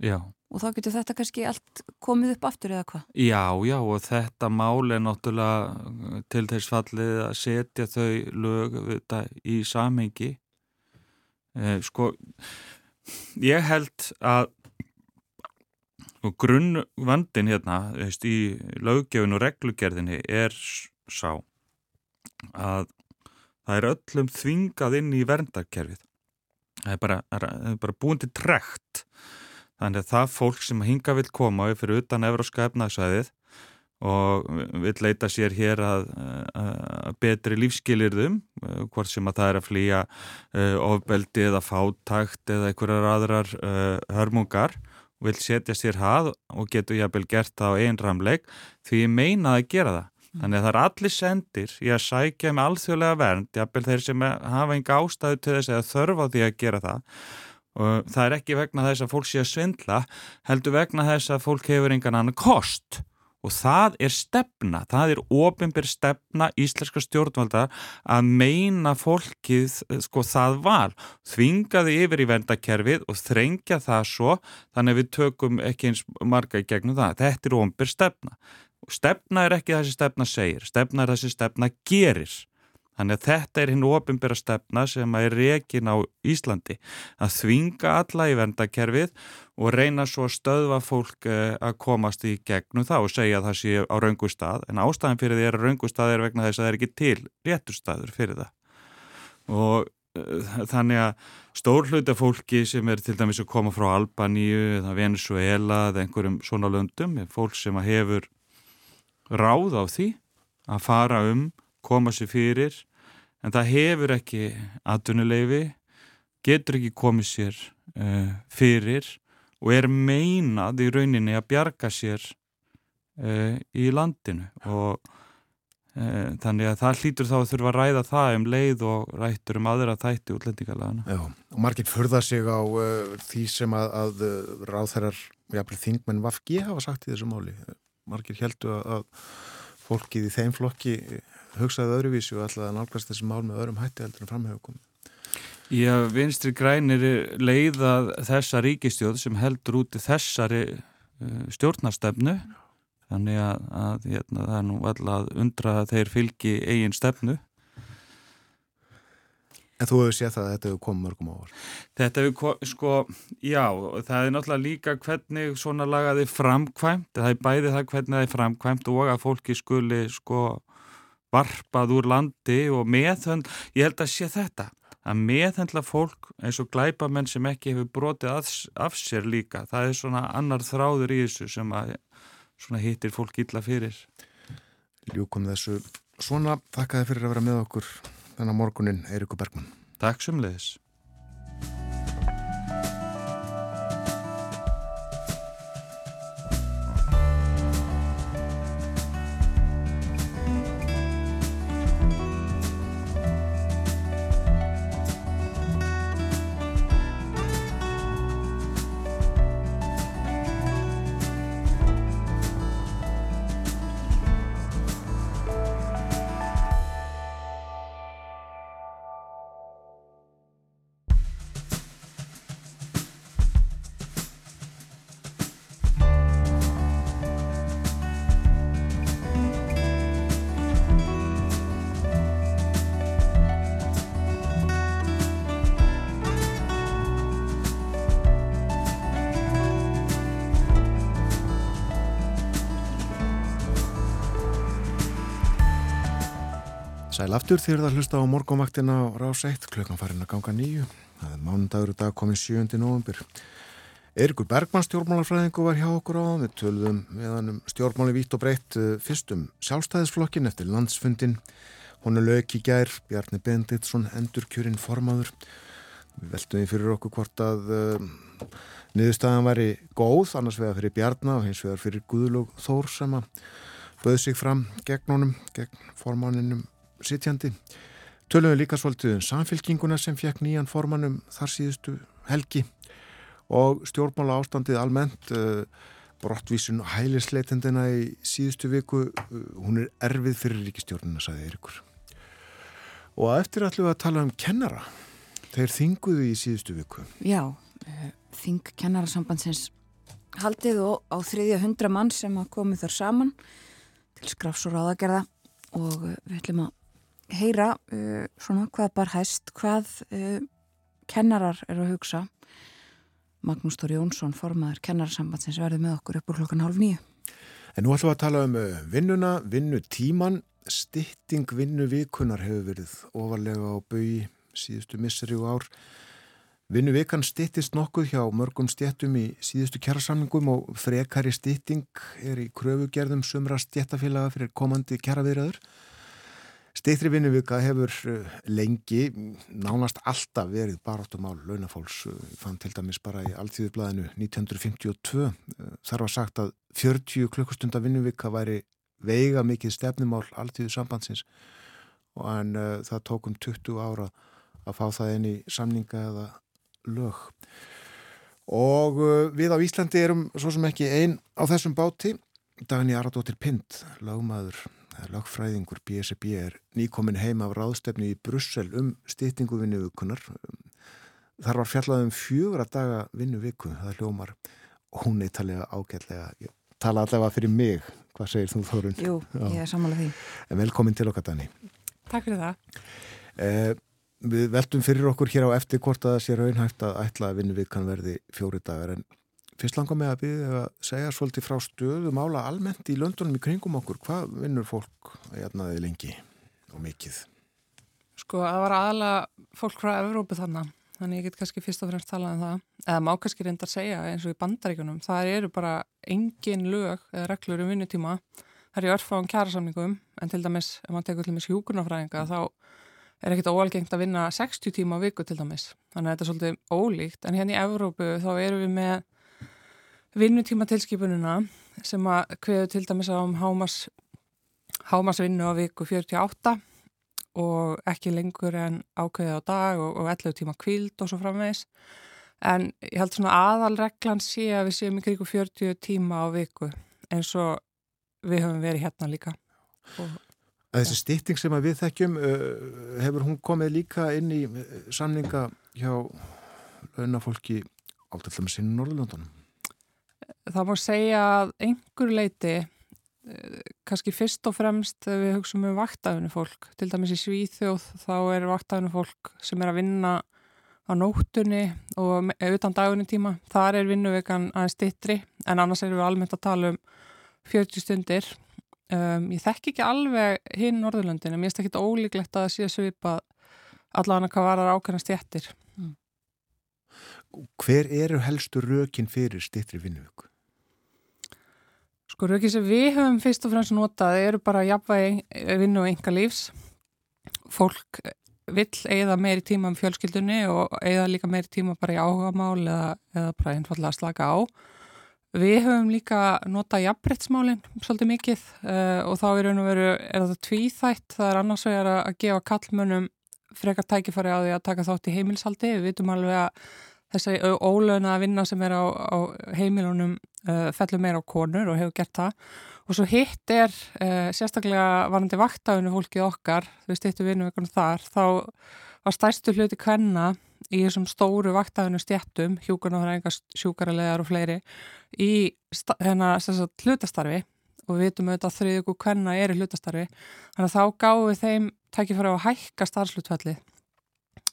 Já, og þá getur þetta kannski allt komið upp aftur eða hvað Já, já og þetta mál er náttúrulega uh, til þess fallið að setja þau lög þetta, í samhengi. Eh, sko, ég held að sko, grunnvandin hérna veist, í löggjöfin og reglugerðinni er sá að það er öllum þvingað inn í verndarkerfið. Það er bara, bara búin til trekt Þannig að það fólk sem hinga vil koma fyrir utan Evróska efnagsvæðið og vil leita sér hér að, að betri lífskilirðum, eh, hvort sem að það er að flýja uh, ofbeldi eða fátakt eða einhverjar aðrar uh, hörmungar vil setja sér hað og getur jafnvel gert það á einn ramleik því ég meina að gera það. Þannig að það er allir sendir í að sækja með alþjóðlega vernd, jafnvel þeir sem hafa enga ástæðu til þess eða þörfa því að gera það og það er ekki vegna þess að fólk sé að svindla heldur vegna þess að fólk hefur engan annan kost. Og það er stefna, það er ofinbyr stefna íslenska stjórnvalda að meina fólkið sko það val, þvingaði yfir í vendakerfið og þrengja það svo þannig að við tökum ekki eins marga í gegnum það, þetta er ofinbyr stefna. Og stefna er ekki það sem stefna segir, stefna er það sem stefna gerir Þannig að þetta er hinn ofinbæra stefna sem er rekin á Íslandi að þvinga alla í vendakerfið og reyna svo að stöðva fólk eh, að komast í gegnum það og segja að það sé á raungu stað en ástæðan fyrir því að raungu stað er vegna þess að það er ekki til réttur staður fyrir það. Og uh, þannig að stór hluta fólki sem er til dæmis að koma frá Albaníu eða Venezuela eða einhverjum svona löndum, fólk sem að hefur ráð á því að fara um, koma sér fyrir en það hefur ekki atvinnuleifi, getur ekki komið sér uh, fyrir og er meinað í rauninni að bjarga sér uh, í landinu og uh, þannig að það hlýtur þá að þurfa að ræða það um leið og rættur um aðra þætti útlendingalagana. Já, og margir förða sig á því sem að, að ráðherrar, jáfnveg þingmenn Vafgi hafa sagt í þessu máli. Margir heldu að, að fólkið í þeim flokki hugsaði öðruvísi og ætlaði að nálgast þessi mál með öðrum hætti heldur en framhefur komið. Já, vinstri grænir leiða þessa ríkistjóð sem heldur úti þessari uh, stjórnastefnu þannig að, að hérna, það er nú alltaf undra að þeir fylgi eigin stefnu. En þú hefur séð það að þetta hefur komið mörgum ávart. Þetta hefur, ko- sko, já, það er náttúrulega líka hvernig svona lagaði framkvæmt, það er bæði það hvernig það er framkvæmt og að fólki skuli, sko, varpað úr landi og meðhönd, ég held að sé þetta, að meðhendla fólk eins og glæpamenn sem ekki hefur brotið af, af sér líka, það er svona annar þráður í þessu sem að svona hittir fólk illa fyrir. Ljúkum þessu svona, þakka þið fyrir að vera með okkur þennan morgunin, Eirikur Bergman. Takk sem leiðis. Sæl aftur þér að hlusta á morgunvaktina á rás 1, klukkan farin að ganga nýju. Það er mánundagur í dag komin 7. november. Eirikur Bergmann stjórnmálafræðingu var hjá okkur á við töluðum meðan um stjórnmáli vítt og breytt eh, fyrst um sjálfstæðisflokkin eftir landsfundin. Lög í gær, Bjarni Benditsson, endur kjörinn formaður. Við veltum við fyrir okkur hvort að uh, niðurstaðan væri góð, annars vegar fyrir Bjarna og hins vegar fyrir Guðlug Þór sem að bauð sig fram gegn honum, gegn formanninum sitjandi. Tölum við líka svolítið um samfélkinguna sem fekk nýjan formanum þar síðustu helgi. Og stjórnmála ástandið almennt uh, brottvísun hælisleitendina í síðustu viku uh, hún er erfið fyrir ríkistjórnina, sagði Eirikur og eftir ætlum við að tala um kennara. Þeir þinguðu í síðustu viku. Já, uh, þing kennarasambandsins haldið og á þriðja hundra mann sem að komu þar saman til skrafs og ráðagerða. Og við ætlum að heyra uh, svona hvað bar hæst, hvað uh, kennarar eru að hugsa Magnús Tóri Jónsson, formaður kennararsambandsins verði með okkur upp úr klokkan hálf nýju. En nú ætlum við að tala um uh, vinnuna, vinnutíman, stytting vinnuvikunar hefur verið ofarlega á bögi síðustu misseri og ár. Vinnuvikan styttist nokkuð hjá mörgum stjettum í síðustu kjærasamningum og frekari stytting er í kröfugerðum sumra stjettafélaga fyrir komandi kjæraviðraður. Steytri vinnuvika hefur uh, lengi, nánast alltaf verið baráttumál launafólks, uh, fann til dæmis bara í Alþjóðublaðinu 1952. Uh, Þar var sagt að 40 klukkustunda vinnuvika væri veiga mikið stefnumál Alþjóðu sambandsins og en uh, það tók um 20 ára að fá það inn í samninga eða lög. Og uh, við á Íslandi erum svo sem ekki einn á þessum báti. Dagni Aradóttir Pind, lagmaður lagfræðingur BSB er nýkomin heim af ráðstefni í Brussel um stýttingu vinnuvíkunar. Þar var fjallað um fjögur að daga vinnuvíku, það hljómar óneitalega ágætlega. Ég tala allavega fyrir mig, hvað segir þú Þórun? Jú, ég er sammála því. En velkomin til okkar Dani. Takk fyrir það. Eh, við veltum fyrir okkur hér á eftir hvort að það sé raunhægt að ætla að vinnuvíkan verði fjóri dagar en fyrst langar með að byrja að segja svolítið frá stöðu mála almennt í löndunum í kringum okkur. Hvað vinnur fólk að jætnaði lengi og mikið? Sko, það var aðalega fólk frá Evrópu þannig, þannig ég get kannski fyrst og fremst talað um það. Eða má kannski reynda að segja eins og í bandaríkunum, það eru bara engin lög eða reglur um vinnutíma. Það er í örfáum kjærasamningum, en til dæmis, ef maður tekur til dæmis hjúkunarfræðinga, þá er ekkit óalgengt að vinna 60 tíma á viku til dæmis. Þannig að þetta er svolítið ólíkt, en hérna í Evrópu þá erum við með vinnutíma tilskipununa sem að kveðu til dæmis á um hámas, hámas vinnu á viku 48 og ekki lengur en ákveðið á dag og, og 11 tíma kvild og svo framvegis. En ég held svona aðalreglan sé að við séum í kríku 40 tíma á viku eins og við höfum verið hérna líka. Og, Að þessi stytting sem við þekkjum, hefur hún komið líka inn í samninga hjá launafólki sinni Norðurlöndunum? Það má segja að einhver leiti eh, kannski fyrst og fremst þegar við hugsaum um vaktafinu fólk til dæmis í Svíþjóð þá er vaktafinu fólk sem er að vinna á nóttunni og me- utan dagunni tíma þar er vinnuvekan aðeins stittri en annars erum við almennt að tala um 40 stundir. Um, ég þekki ekki alveg hinn Norðurlöndin en mér finnst ekki ólíklegt að það sé svipað allan að hvað varar ákveðna stjettir Hver eru helstu rökin fyrir styttri vinnuvíku? Sko rökið sem við höfum fyrst og fremst notað eru bara jafnvægi vinnu og enga lífs. Fólk vill eigða meiri tíma um fjölskyldunni og eigða líka meiri tíma bara í áhugamál eða, eða bara einfallega slaka á. Við höfum líka notað jafnbrettsmálinn svolítið mikið uh, og þá er veru, er þetta tvíþætt, það er annars vegar að gefa kallmönnum frekar tækifæri á því að taka þátt í heimilsaldi. Við vitum alveg að þessi ólögna að vinna sem er á, á heimilunum uh, fellur meira á konur og hefur gert það. Og svo hitt er uh, sérstaklega varandi vaktafinu fólkið okkar þau stýttu vinnuvekunum þar þá var stærstu hluti kvenna í þessum stóru vaktafinu stjættum hjúkunarfræðingar, sjúkaralegar og fleiri í sagt, hlutastarfi. Og við vitum auðvitað að þriðugu kvenna er í hlutastarfi. Þannig að þá við þeim tækifæri á að hækka starfslutfallið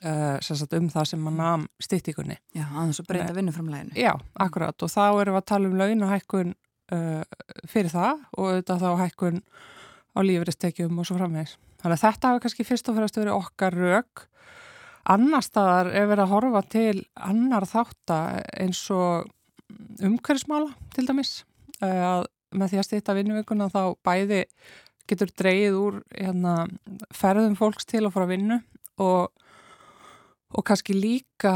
uh, um það sem maður nam stýttíkunni Já, aðeins að breyta vinnuframleginu. Já, akkurat og þá erum við að tala um launahækkun uh, fyrir það og auðvitað þá hækkun á lífeyristekjum og svo framvegis. Þannig að þetta hafa kannski fyrst og fremst verið okkar rauk. Annar staðar er verið að horfa til annar þátta eins og umhverfismála til dæmis. Að með því að stýta vinnuvikuna þá bæði getur dreigið úr hérna, ferðum fólks til að fara að vinnu og, og kannski líka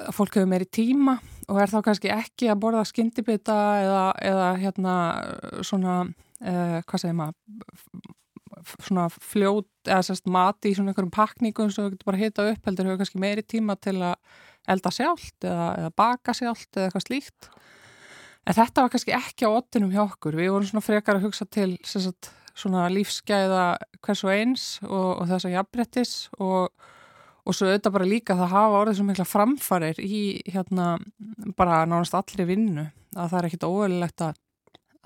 að fólk hefur meiri tíma og er þá kannski ekki að borða skyndibita eða, eða hérna svona, uh, hvað segir maður, svona fljót eða sérst mati í svona einhverjum pakningum sem þú getur bara hita upp heldur hefur kannski meiri tíma til að elda sjálft eða, eða baka sjálft eða eitthvað slíkt. En þetta var kannski ekki á ottinum hjá okkur. Við vorum svona frekar að hugsa til sagt, svona lífsgæða hvers og eins og, og þess að jafnbrettis og, og svo auðvitað bara líka það hafa orðið svo mikla framfarir í hérna bara nánast allri vinnu að það er ekkit óöðulegt að,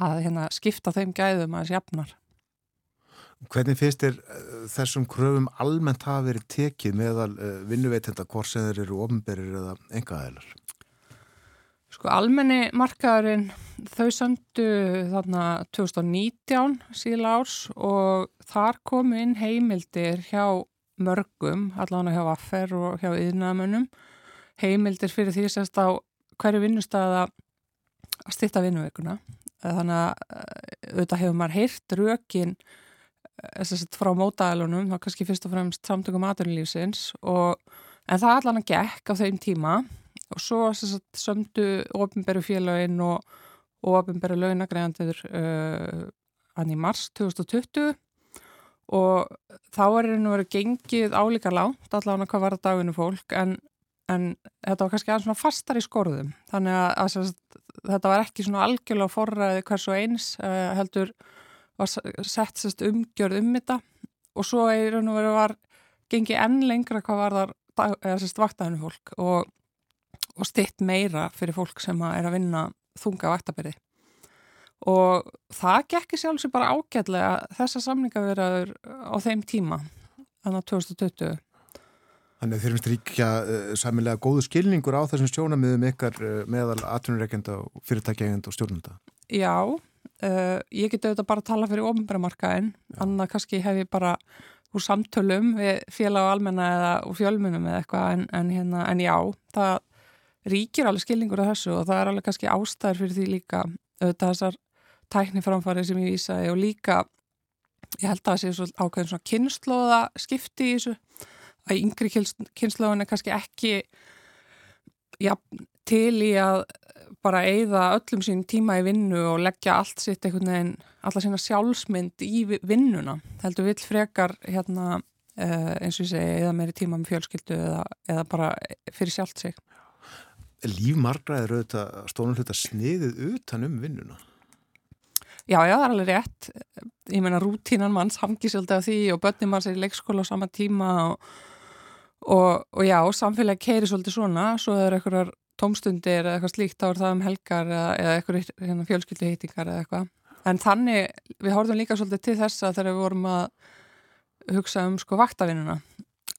að hérna, skipta þeim gæðum að þessi jafnar. Hvernig finnst þér eh, þessum kröfum almennt hafa verið tekið meðal uh, vinnuveitenda hvort sem þeir eru ofnberir eða engaðeilar? Sko almenni markaðurinn þau söndu þarna 2019 síðla árs og þar komu inn heimildir hjá mörgum, allavega hjá Affer og hjá yðnaðamönnum, heimildir fyrir því sérst á hverju vinnustæða að stýtta vinnuveikuna. Þannig að eh, auðvitað hefur maður heyrt rökin sérst frá mótaðalunum, þá kannski fyrst og fremst samtökum aðurnlífsins og en það allan að gekk á þeim tíma og svo sagt, sömdu ofinberu félaginn og, ofinberu launagreðandur uh, hann í mars 2020 og þá er henni verið gengið álíka lánt allavega hvað var það daginu fólk en, en þetta var kannski aðeins svona fastar í skorðum þannig að, að sagt, þetta var ekki svona algjörlega forræði hvers og eins uh, heldur var sett sérst umgjörð um þetta og svo er henni verið var gengið enn lengra hvað var þar sérst vaktaðinu fólk og og stitt meira fyrir fólk sem að er að vinna þunga vaktabyrði. Og það gekk í sjálfsög bara ágætlega þessa samningaveraður á þeim tíma, þannig að 2020. Þannig að þeir finnst ríkja uh, sæmilega góðu skilningur á þessum sjónamiðum ykkar uh, meðal atvinnureikenda og fyrirtækjegenda og stjórnunda. Já, uh, ég geti auðvitað bara að tala fyrir ofnbæramarkaðin, annað kannski hef ég bara úr samtölum við félag á almenna eða úr fjölmunum eða eitthvað, en, en, hérna, en já, það ríkir alveg skilningur af þessu og það er alveg kannski ástæður fyrir því líka auðvitað þessar tækniframfarið sem ég vísaði og líka ég held að það sé svo ákveðin svona kynnslóða skipti í þessu að yngri kynnslóðin er kannski ekki ja, til í að bara eigða öllum sín tíma í vinnu og leggja allt sitt einhvern veginn, alla sína sjálfsmynd í vi- vinnuna. Heldur vill frekar hérna uh, eins og ég segi, eða meiri tíma með fjölskyldu eða, eða bara fyrir sjálft sig. Líf margra er auðvitað stónum hluta sniðið utan um vinnuna. Já, já, það er alveg rétt. Ég meina rútínan manns hangi svolítið af því og börnum manns er í leikskóla á sama tíma og, og, og já, samfélagi keiri svolítið svona, svo er einhverjar tómstundir eða eitthvað slíkt, þá er það um helgar eða, eða eitthvað hérna, fjölskylduhýtingar eða eitthvað. En þannig, við horfum líka svolítið til þessa þegar við vorum að hugsa um sko vaktavinnuna,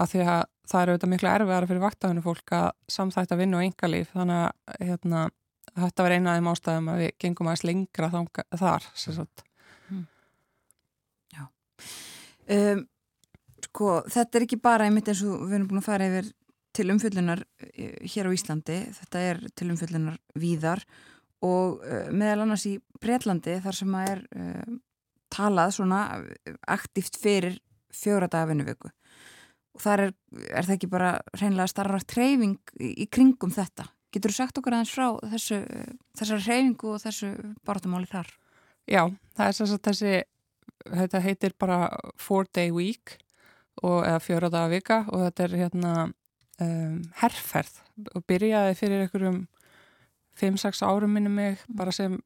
af því að það er auðvitað miklu erfiðara fyrir vaktavinnu fólk að samþætta vinnu og yngalíf, þannig að hérna, þetta var eina af þeim ástæðum að við gengum aðeins lengra þanga, þar sem sagt. Um, sko, þetta er ekki bara einmitt eins og við erum búin að fara yfir til umfyllunar hér á Íslandi, þetta er til umfyllunar víðar og uh, meðal annars í Breitlandi þar sem að er uh, talað svona aktíft fyrir fjóra daga vinnuviku. Og þar er, er það ekki bara reynilega starra treyfing í, í kringum þetta. Getur þú sagt okkur aðeins frá þessu, þessar treyfingu og þessu baratumáli þar? Já, það er sem sagt þessi, þetta heitir bara four day week og, eða fjóra daga vika og þetta er hérna um, herrferð og byrjaði fyrir einhverjum 5-6 árum minni mig bara sem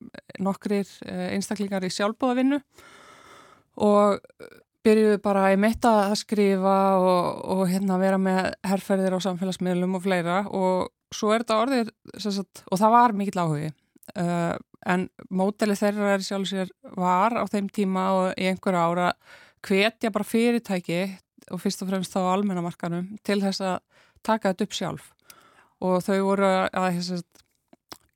nokkrir uh, einstaklingar í sjálfbóðavinnu og byrjuðu bara í mitt að skrifa og, og hérna vera með herrferðir á samfélagsmiðlum og fleira og svo er þetta orðið sagt, og það var mikill áhugi. Uh, en móteli þeirra er sjálf sér var á þeim tíma og í einhverja ára hvetja bara fyrirtæki og fyrst og fremst þá á almennamarkanum til þess að taka þetta upp sjálf. Og þau voru að að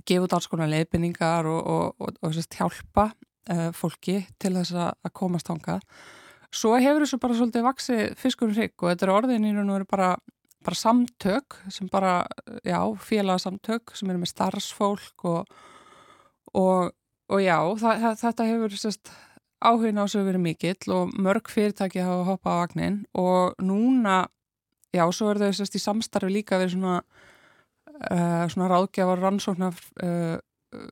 gefa út alls konar leiðbynningar og, og, og, og að hjálpa uh, fólki til þess að komast hangað svo hefur þessu bara svolítið vaksið fiskur hrygg og þetta er orðin í raun og veru bara, bara samtök sem bara, já, félagsamtök sem eru með starfsfólk og, og, og já, það, þetta hefur sérst áhugin á þessu verið mikill og mörg fyrirtæki hafa hoppað á vagnin og núna, já, svo er þau sérst í samstarfi líka verið svona, uh, svona ráðgjafar rannsóknar uh,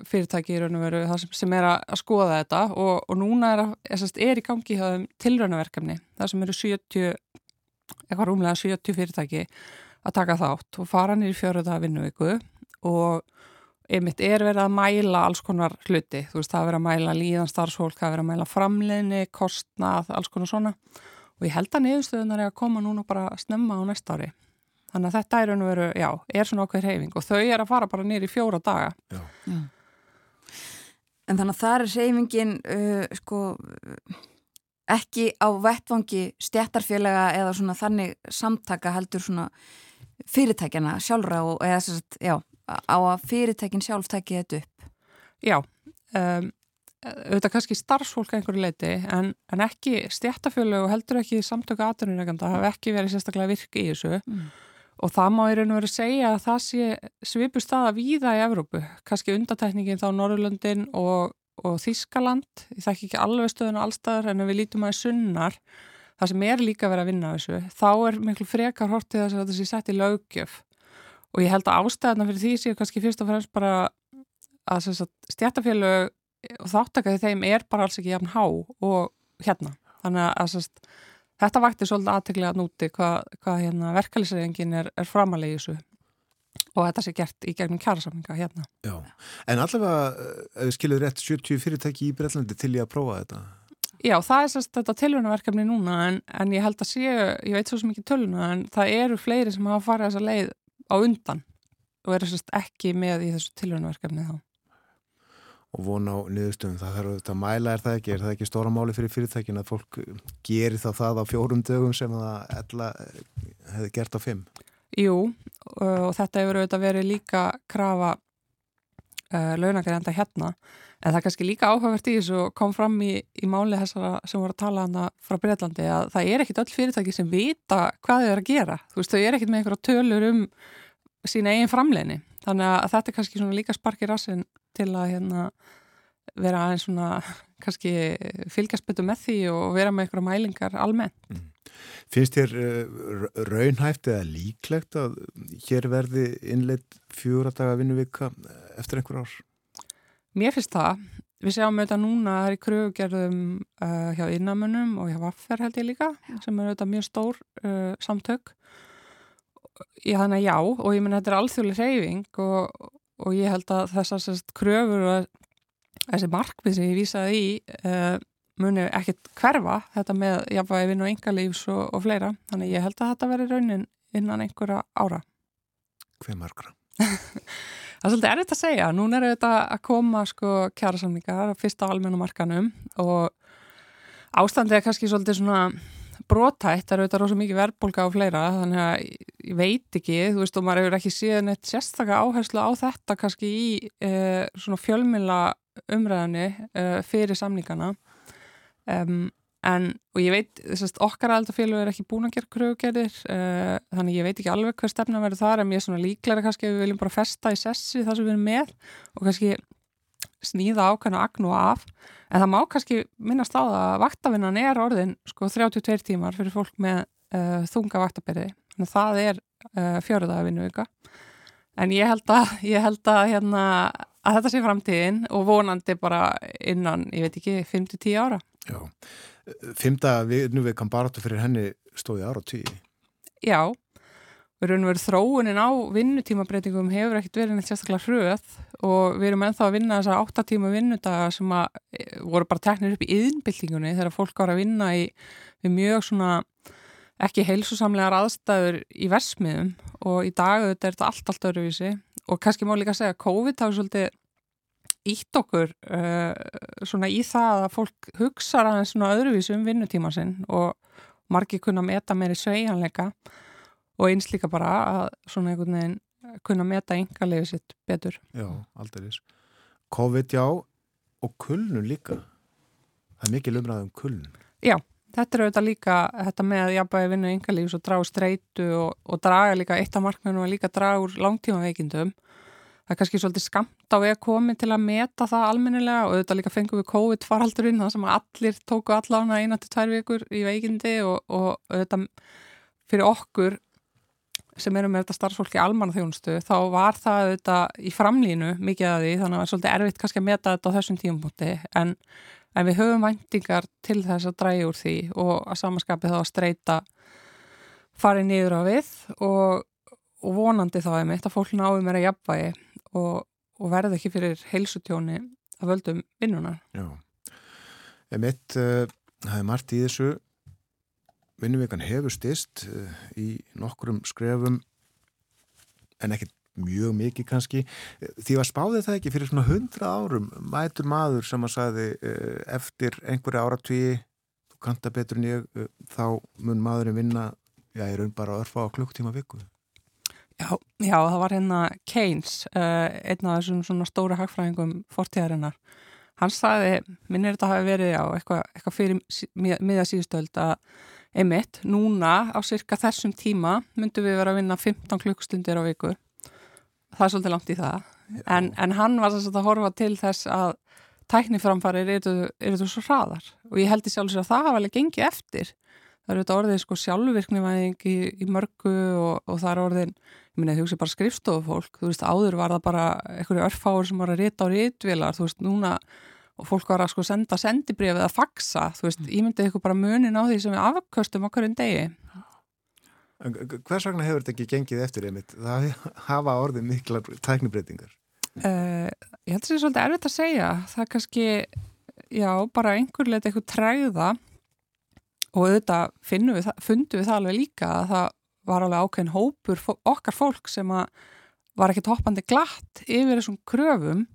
fyrirtæki í raun og veru það sem, sem er að, skoða þetta og, og núna er, að, er, sérst, er í gangi tilraunaverkefni, það sem eru 70 eitthvað rúmlega 70 fyrirtæki að taka þátt og fara nýri fjöruða vinnuviku og einmitt er verið að mæla alls konar hluti, þú veist það er verið að mæla líðan starfsfólk, það er verið að mæla framleginni kostnað, alls konar svona. Og ég held að niðurstöðunar er að koma núna bara snemma á næsta ári. Þannig að þetta er veru, já, er svona ákveð reyfing og þau er að fara bara nýri fjóra daga. Já. En þannig að það er reyfingin uh, sko ekki á vettvangi stjættarfélaga eða svona þannig samtaka heldur svona fyrirtækjana sjálfra og eða þess að, já, á að fyrirtækin sjálf taki þetta upp. Já, um, auðvitað kannski starfsfólk einhverju leiti en, en ekki stjættafjölu og heldur ekki samtöku aðtunurreganda hafa ekki verið sérstaklega virki í þessu Mm. og það má í raun og veru segja að það sé svipu staða víða í Evrópu, kannski undatækningin þá Norrlöndin og, og Þískaland, ég þekki ekki alveg stöðuna allstaðar en ef við lítum að sunnar það sem er líka verið að vinna þessu þá er miklu frekar hortið þess að þetta sé sett í löggjöf. Og ég held að ástæðana fyrir því séu kannski fyrst og fremst bara að stjættafélög og þáttakaði þeim er bara alls ekki jafn há og hérna. Þannig að sagt, þetta vakti svolítið aðteglega núti hvað, hvað hérna, verkefælisreifingin er, er framalegi þessu og þetta sé gert í gegnum kjærasamlinga hérna. Já, en allavega, eh, ef við skilum rétt 70 fyrirtæki í Breitlandi til ég að prófa þetta. Já, það er sérst þetta tilvönaverkefni núna en, en ég held að séu, ég veit svo sem ekki töluna en það eru fleiri sem hafa farið þessa leið á undan og eru sérst ekki með í þessu tilvönaverkefni þá. og vona á niðurstöðum. Það þarf auðvitað að mæla er það ekki, er það ekki stóra máli fyrir fyrirtækin að fólk gerir þá það á fjórum dögum sem það eh, hefði gert á fimm. Jú, og þetta hefur auðvitað verið líka krafa uh, launagreðanda hérna en það er kannski líka áhugavert í þessu kom fram í, í máli þessara sem voru að tala hana frá Breitlandi að það er ekkit öll fyrirtæki sem vita hvað þau eru að gera. Þú veist, þau er ekkit með einhverja tölur um sína eigin framleini. Þannig að þetta er kannski líka sparki rassin til að hérna vera aðeins svona <laughs> kannski fylgjast betur með því og vera með einhverja mælingar almennt. Finnst þér uh, raunhæft eða líklegt að hér verði innleitt fjóra daga vinnuvika eftir einhver ár? Mér finnst það, við sjáum auðvitað núna það er í kröfugerðum uh, hjá innamönnum og hjá Vaffer held ég líka sem er auðvitað mjög stór uh, samtök. Ég þannig að já og ég menn þetta er alþjóðlega hreyfing og, og ég held að þessar kröfur og þessi markmið sem ég vísaði í uh, muni ekkit hverfa þetta með jafnvægi vinn og engalífs og, og fleira þannig ég held að þetta veri raunin innan einhverja ára Hver margra? <laughs> Það er svolítið erfitt að segja. Núna er þetta að koma sko kjærasamningar á fyrsta almennumarkanum og ástandið er kannski svolítið svona brotætt, það eru auðvitað rosa mikið verðbólka og fleira, þannig að ég veit ekki, þú veist, og maður hefur ekki síðan eitt sérstaka áherslu á þetta kannski í eh, svona fjölmila umræðinni eh, fyrir samningana um, en, og ég veit að okkar aldafélag er ekki búin að gera kröfugerðir uh, þannig ég veit ekki alveg hver stefna verður þar en ég er svona líklega kannski að við viljum bara festa í sessi það sem við erum með og kannski snýða ákveðna agn og af. En það má kannski minnast á það að vaktavinnan er orðin sko 32 tímar fyrir fólk með uh, þunga vaktaberiði þannig að það er uh, fjöruðaða vinnuvika en ég held að, ég held að, hérna, að þetta sé framtíðin og vonandi bara innan, ég veit ekki, 5-10 ára Já. Fymta vinnuvikan baráttu fyrir henni stóði ára og tíu. Já, við erum verið þróunin á vinnutímabreitingum hefur ekkert verið neitt sérstaklega hröð og við erum ennþá að vinna þessa 8 tíma vinnudaga sem e, voru bara teknir upp í yðinbyltingunni þegar fólk var að vinna í, í mjög svona ekki heilsusamlegar aðstæður í versmiðum og í dag þetta er þetta allt, allt öruvísi og kannski má líka segja að COVID hafi svolítið ítt okkur uh, svona í það að fólk hugsa aðeins svona öðruvísi um vinnutíma sinn og margir kunna meta meiri sveianleika og eins líka bara að svona einhvern veginn kunna meta yngarlegu sitt betur. Já, aldrei þess. COVID já og kulnun líka. Það er mikil umræð um kulnun. Já, þetta er auðvitað líka þetta með að jafnvægi vinna yngalífs og draga úr streitu og, og draga líka eitt af markmennum að líka draga úr langtímaveikindum það er kannski svolítið skamt á veg komið til að meta það almennilega og auðvitað líka fengum við COVID-faraldurinn það sem að allir tóku allána eina til tvær vikur í veikindi og, og auðvitað fyrir okkur sem erum með þetta starfsfólki almanna þjónustu þá var það auðvitað í framlínu mikið að því þannig að það er svolítið erfitt kannski að meta þetta á þessum tímapunkti en, en við höfum væntingar til þess að dræja úr því og að samanskapið þá að streyta farið niður á við og, og vonandi þá er mitt að fólk náðu meira jafnvægi og, og verði ekki fyrir heilsutjóni að völdum vinnunar. Já. Emitt, uh, það er margt í þessu vinnuvikan hefur stist uh, í nokkrum skrefum en ekkert mjög mikið kannski. Því að spáði það ekki fyrir svona hundra árum mætur maður sem að sagði uh, eftir einhverja áratvíi þú kanta betur en ég, þá mun maðurinn vinna, já, ég raun bara að örfa á klukktíma viku. Já, já, það var hérna Keynes, uh, einn af þessum svona stóra hagfræðingum fortíðarinnar. Hann sagði, minnir þetta hafi verið á eitthvað, eitthvað fyrir sí- mið- miðja síðustöld að einmitt, núna á cirka þessum tíma myndum við vera að vinna 15 klukkstundir á viku. Það er svolítið langt í það. En, en hann var þess að horfa til þess að tækniframfarir eru þetta svo hraðar og ég held í sjálf sér að það hafa alveg gengið eftir. Það eru þetta orðið sko sjálfvirknivæðing í, í mörgu og, og það er orðin, ég minna, þú veist bara skrifstofufólk, þú veist, áður var það bara einhverju örfáur sem voru að rita á ritvilar, þú veist, núna og fólk var að sko senda sendibrifið að faxa, þú veist, ég myndi ykkur bara munin á því sem við afköstum okkur en degi. En Hvers vegna hefur þetta ekki gengið eftir einmitt? Það <laughs> hafa orðið mikla tæknibreitingar. Uh, ég held að það er svolítið erfitt að segja, það er kannski, já, bara einhver leiti eitthvað træða og auðvitað finnum við, fundum við það alveg líka að það var alveg ákveðin hópur okkar fólk sem var ekki toppandi glatt yfir þessum kröfum.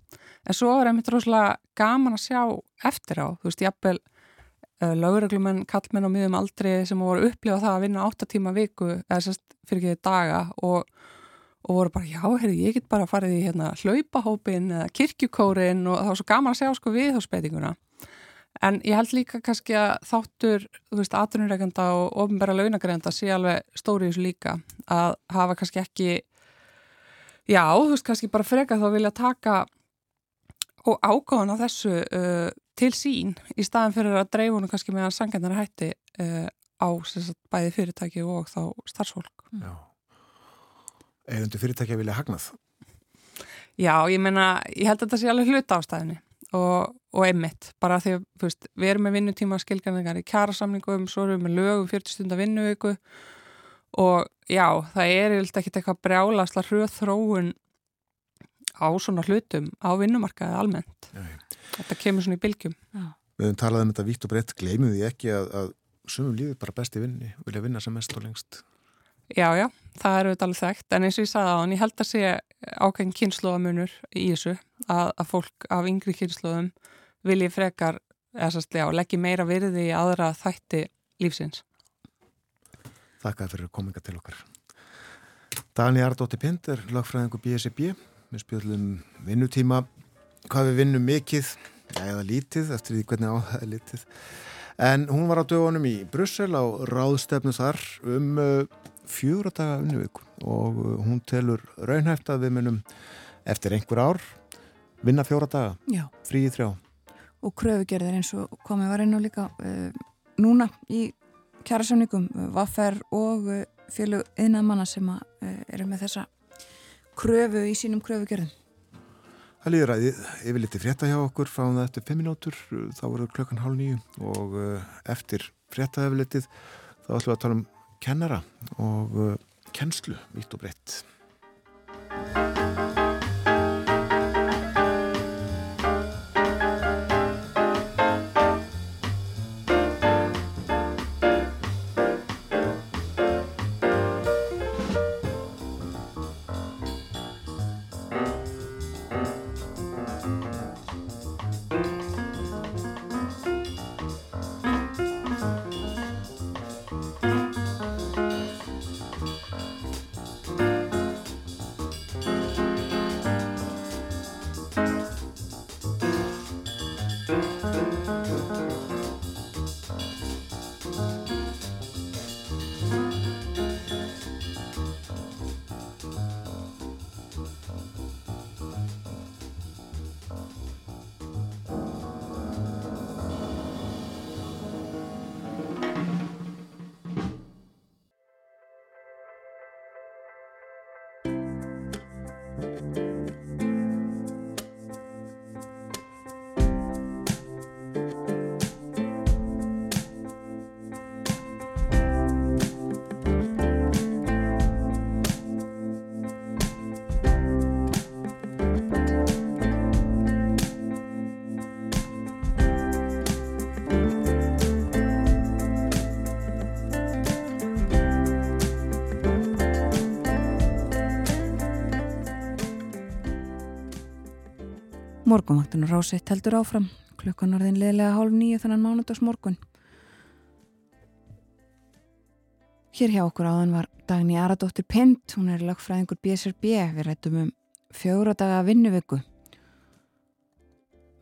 En svo er einmitt rosalega gaman að sjá eftir á, þú veist, jafnvel uh, lögreglumenn, kallmenn á miðum aldri sem voru að upplifa það að vinna 8 tíma viku eða sérst fyrir ekki daga og, og voru bara, já, heyrðu, ég get bara farið í hérna hlaupahópin eða kirkjukórin og það var svo gaman að sjá sko viðhóspeitinguna en ég held líka kannski að þáttur, þú veist, atvinnureikanda og ofnbæra launagreðanda sé alveg stóri í þessu líka að hafa kannski ekki já, þú veist, kannski bara freka þá vilja taka og ágáðan á þessu uh, til sín í staðan fyrir að dreifunum kannski meðan sangjandar hætti uh, á sagt, bæði fyrirtæki og þá starfsfólk. Já. Egundu fyrirtækja vilja hagnað. Já, ég meina, ég held að þetta sé alveg hluta ástæðinni og, og einmitt, bara því að við erum með vinnutíma skilgarningar í kjærasamningum, svo erum við með lögum 40 stundar vinnuviku og já, það er yfirlega ekkert eitthvað brjálasla hröð þróun á svona hlutum á vinnumarkaði almennt. Já, Þetta kemur svona í bylgjum. Við höfum talað um þetta vítt og breytt, gleymum því ekki að, að sumum lífið bara besti vinni, vilja vinna sem mest og lengst. Já, já, það er auðvitað alveg þekkt, en eins og ég sagði á hann, ég held að sé ákveðin kynnslóðamunur í þessu, að, að fólk af yngri kynnslóðum vilji frekar, sérstlega, leggja meira virði í aðra þætti lífsins. Þakka fyrir kominga til okkar. Dani Ardóttir Pinder, lagfræðingu BSB. Við spjöldum vinnutíma, hvað við vinnum mikið, eða lítið, eftir því hvernig á það er lítið. En hún var á dögunum í Brussel á ráðstefnu þar um uh, fjóra daga unnuvíku og uh, hún telur raunhæft að við munum eftir einhver ár vinna fjóra daga, frí í þrjá. og kröfugerðir eins og komið var á líka uh, núna í kjærasamningum, uh, Vaffer og uh, félug yðnaðmanna sem að, uh, eru með þessa kröfu í sínum kröfugerðum. Það líður að yfir litið frétta hjá okkur fáum það eftir 5 minútur, þá voru klukkan hálf nýju og uh, eftir frétta yfir litið þá ætlum við að tala um kennara og uh, kennslu, vitt og breytt. Morgunvaktun og ráseitt heldur áfram. Klukkan orðin leðilega hálf nýju þannig mánudags morgun. Hér hjá okkur áðan var Dagný Aradóttir Pind. Hún er lagfræðingur BSRB. Við rættum um fjóra daga vinnuviku.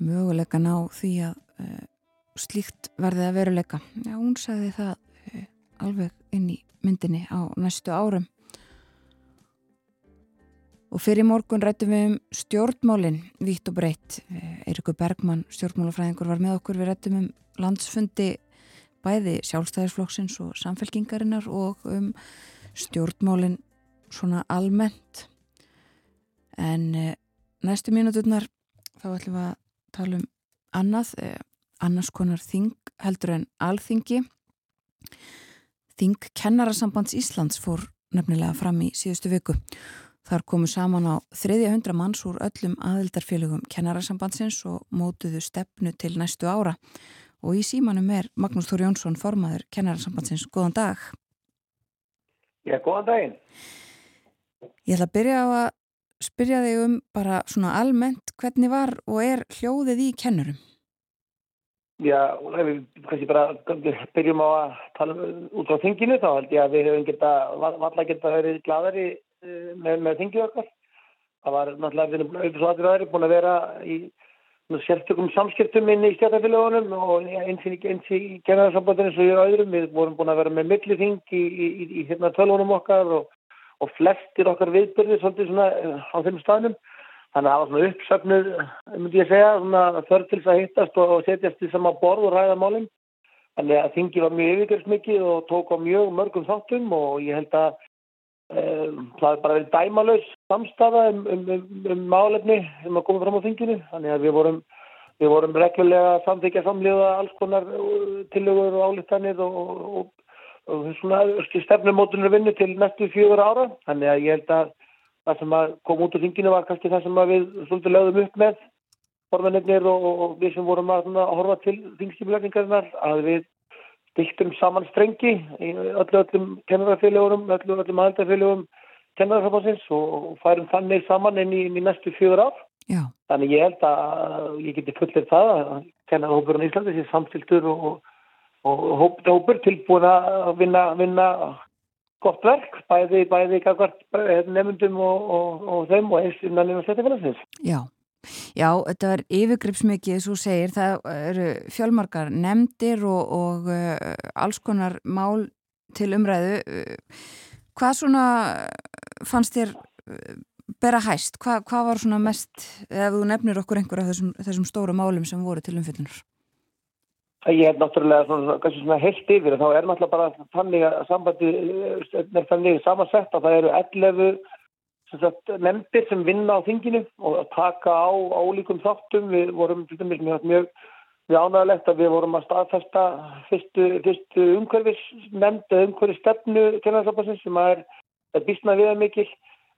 Möguleika ná því að uh, slíkt verði að veruleika. Já, hún sagði það uh, alveg inn í myndinni á næstu árum. Og fyrir morgun rættum við um stjórnmálinn, vítt og breytt. Eirikur Bergmann, stjórnmálafræðingur, var með okkur. Við rættum um landsfundi bæði sjálfstæðisflokksins og samfélkingarinnar og um stjórnmálinn svona almennt. En eh, næstu mínuturnar þá ætlum við að tala um annað, eh, annars konar þing heldur en alþingi. Þing Kennarasambands Íslands fór nefnilega fram í síðustu viku. Þar komu saman á þriðja hundra manns úr öllum aðildarfélögum kennarasambandsins og mótuðu stefnu til næstu ára. Og í símanum er Magnús Þór Jónsson, formaður kennarasambandsins. Góðan dag. Já, góðan daginn. Ég ætla að byrja á að spyrja þig um bara svona almennt hvernig var og er hljóðið í kennurum? Já, við kannski bara byrjum á að tala um, út á þinginu þá held ég að við hefum geta, valla geta verið gladari með, með þingið okkar. Það var náttúrulega, við erum auðvitað svo aðrið aðrið búin að vera í sértökum samskiptum inn í stjórnafélagunum og eins í, í kennararsambandinu svo í öðrum. Við vorum búin að vera með millithing í, í, í, hérna tölunum okkar og, og flestir okkar viðbyrðir svolítið svona á þeim staðnum. Þannig að það var svona uppsöfnuð, myndi ég segja, svona þörf til þess að hittast og setjast í sama borð og ræða málum. Þannig að þingi var mjög yfirgjörðsmikið og tók á mjög mörgum þáttum og ég held að það er bara verið dæmalauðs samstafa um, um, um, um málefni sem að koma fram á þinginu. Þannig að við vorum, við vorum reglulega samþykja samlíða alls konar tillögur og álittanir og, og, og, og svona stefnumótunir vinnu til næstu fjögur ára. Þannig að ég held að það sem kom út úr þinginu var kannski það sem við svolítið lögðum upp með formennir og, við sem vorum að, að horfa til þingskipulegningarinnar að við stiktum saman strengi í öllu öllum kennarafélagurum, öllu öllum aðeltafélagum kennarafélagsins og færum þannig saman inn í, inn í næstu fjögur ár. Já. Þannig ég held að ég geti fullir það að kennarahópurinn í Íslandi sé samstiltur og, og hópur tilbúin að vinna, vinna gott verk, bæði, bæði nefndum og, og, og þeim og eins innan innan stættifélagsins. Já. Já, þetta er yfirgripsmikið, svo segir, það eru fjölmarkar nefndir og, og uh, alls konar mál til umræðu. Hvað svona fannst þér uh, bera hæst? Hva, hvað var svona mest, ef þú nefnir okkur einhver af þessum, þessum stóru málum sem voru til umfyllunar? Ég hef náttúrulega svona, svona heilt yfir þá er náttúrulega bara þannig að sambandi er þannig samansett að það eru 11 sagt, nefndir sem vinna á þinginu og taka á ólíkum þáttum. Við vorum til dæmis mjög, mjög, ánægilegt að við vorum að staðfesta fyrstu, fyrstu umhverfis nefnd eða umhverfis stefnu sem er, er bísna viða mikil.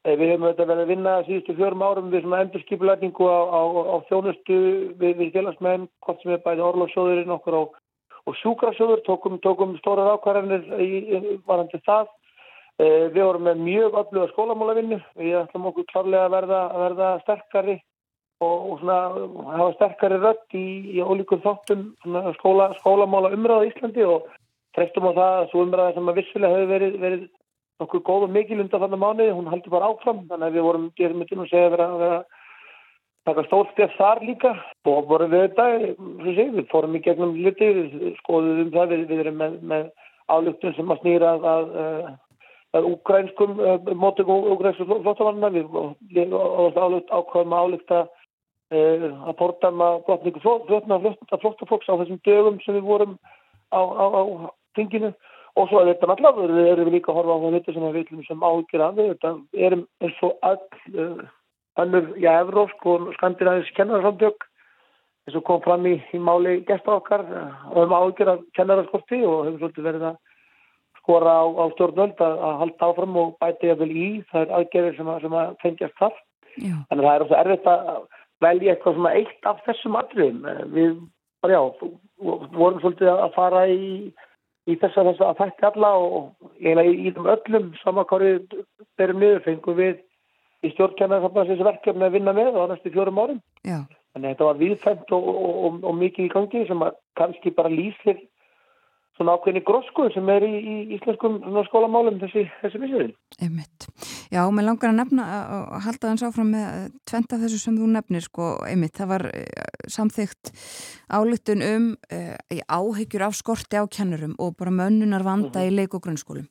Við hefum verið að vinna síðustu fjörum árum við svona endurskipulætingu á, á, á þjónustu við, við félagsmenn, hvort sem er bæði orlofsjóðurinn okkur og, og sjúkrasjóður, tókum, tókum stórar ákvarðanir varandi það. Eh, við vorum með mjög ölluga skólamálavinnu, við ætlum okkur klárlega að verða, að verða sterkari og, og svona hafa sterkari rött í, í ólíkum þáttum skóla, skólamála umræða í Íslandi og treftum á það að svo umræða sem að vissulega hefur verið, verið nokkuð góð og mikil undan þannig mánuði, hún haldi bara áfram. Þannig að við vorum, gerum við til að segja að vera, vera taka stórstef þar líka. Og vorum við þetta sé, við fórum í gegnum luti við skoðum það, við, við erum með, með álugtun sem að snýra að, að, að ukrainskum mótum og ukrainskum flóttamanna við ákvæðum að álugta að portama gotningu flóttafólks á þessum dögum sem við vorum á, á, á tinginu og svo er þetta náttúrulega, við erum líka að horfa á hluti sem við viljum sem áhugir af þetta erum eins og all uh, annur, já, evrósk og skandinavis kennarsamtök eins og kom fram í, í máli gestar okkar og um áhugir af kennaraskorti og hefur svolítið verið að skora á, á stjórnvöld að, að halda áfram og bæta ég vel í það er aðgerðir sem að, sem að fengjast þar Já. að það er ósað erfitt að velja eitthvað svona eitt af þessum atriðum við, bara já, vorum svolítið að fara í í þess að að þætti alla og eiginlega í, í þeim öllum samakárið berum niður fengum við í stjórnkjörna þessi verkefni að vinna með á næstu fjórum árum. Já. Þannig að þetta var viðfæmt og, og, og, og mikið í gangi sem að kannski bara lýsir svona ákveðni grósku sem er í, í íslenskum skólamálum þessi, þessi vissuðin. Einmitt. Já, mér langar að nefna að halda þess áfram með eh, tvennt af þessu sem þú nefnir, sko, einmitt, það var eh, samþygt álutun um uh, áhyggjur af skorti á kennurum og bara mönnunar vanda í leik og grunnskólum.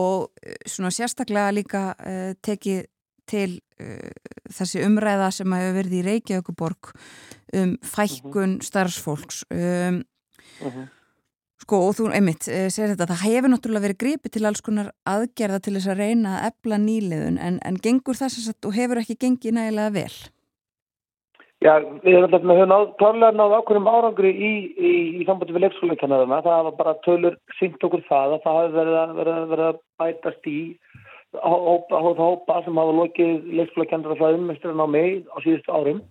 Og uh, svona sérstaklega líka uh, tekið til þessi umræða sem hefur verið í Reykjavíkuborg um fækkun starfsfólks um, Sko og þú einmitt eh, segir þetta, það hefur náttúrulega verið gripið til alls konar aðgerða til þess að reyna að ebla nýliðun en, en gengur þess að þú hefur ekki gengið nægilega vel? Já, við höfum klárlega náð ákveðum árangri í, í, í sambandi við leikskóleikennarana. Það var bara tölur sínt okkur það að það hafi verið að, verið, að, verið að bætast í hópa, hópa, hópa sem hafa lokið leikskólekennara það ummestrinn á mig á síðustu árum.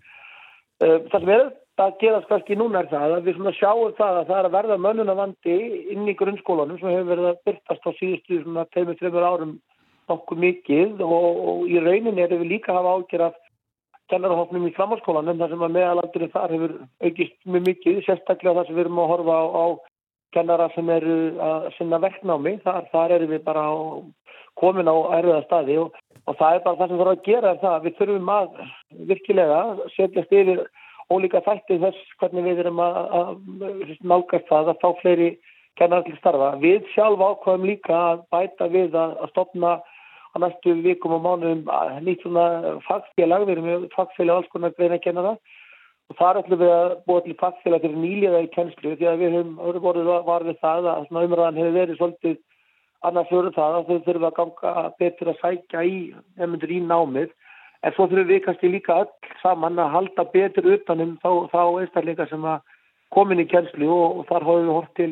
Eh, það sem er að gerast kannski núna er það að við svona sjáum það að það er að verða mönnunavandi inn í grunnskólanum sem hefur verið að byrtast á síðustu svona 2-3 árum nokkuð mikið og, og í rauninni erum við líka að hafa ágjör af kennarahofnum í framhalskólanum þar sem að meðalaldurinn þar hefur aukist mjög mikið, sérstaklega þar sem við erum að horfa á, á kennara sem eru að sinna verknámi, þar, þar erum við bara á, komin á erfiða staði og, og það er bara það sem þarf að gera er það að við þurfum að virkilega setjast yfir ólíka þætti þess hvernig við erum að, að nálgast það að fá fleiri kennar til starfa. Við sjálf ákvæðum líka að bæta við að, að stopna á næstu vikum og mánuðum nýtt svona fagfélag, við erum með fagfélag alls konar greina kennara og þar ætlum við að búa til fagfélag fyrir nýliða í kennslu því að við höfum voruð varfið það að svona umræðan hefur verið svolítið annars fyrir það að þau þurfum að ganga betur að sækja í nefnundur í námið en svo þurfum við kannski líka öll saman að halda betur utanum þá, þá einstakleika sem að komin í kjenslu og, og þar hóðum við hort til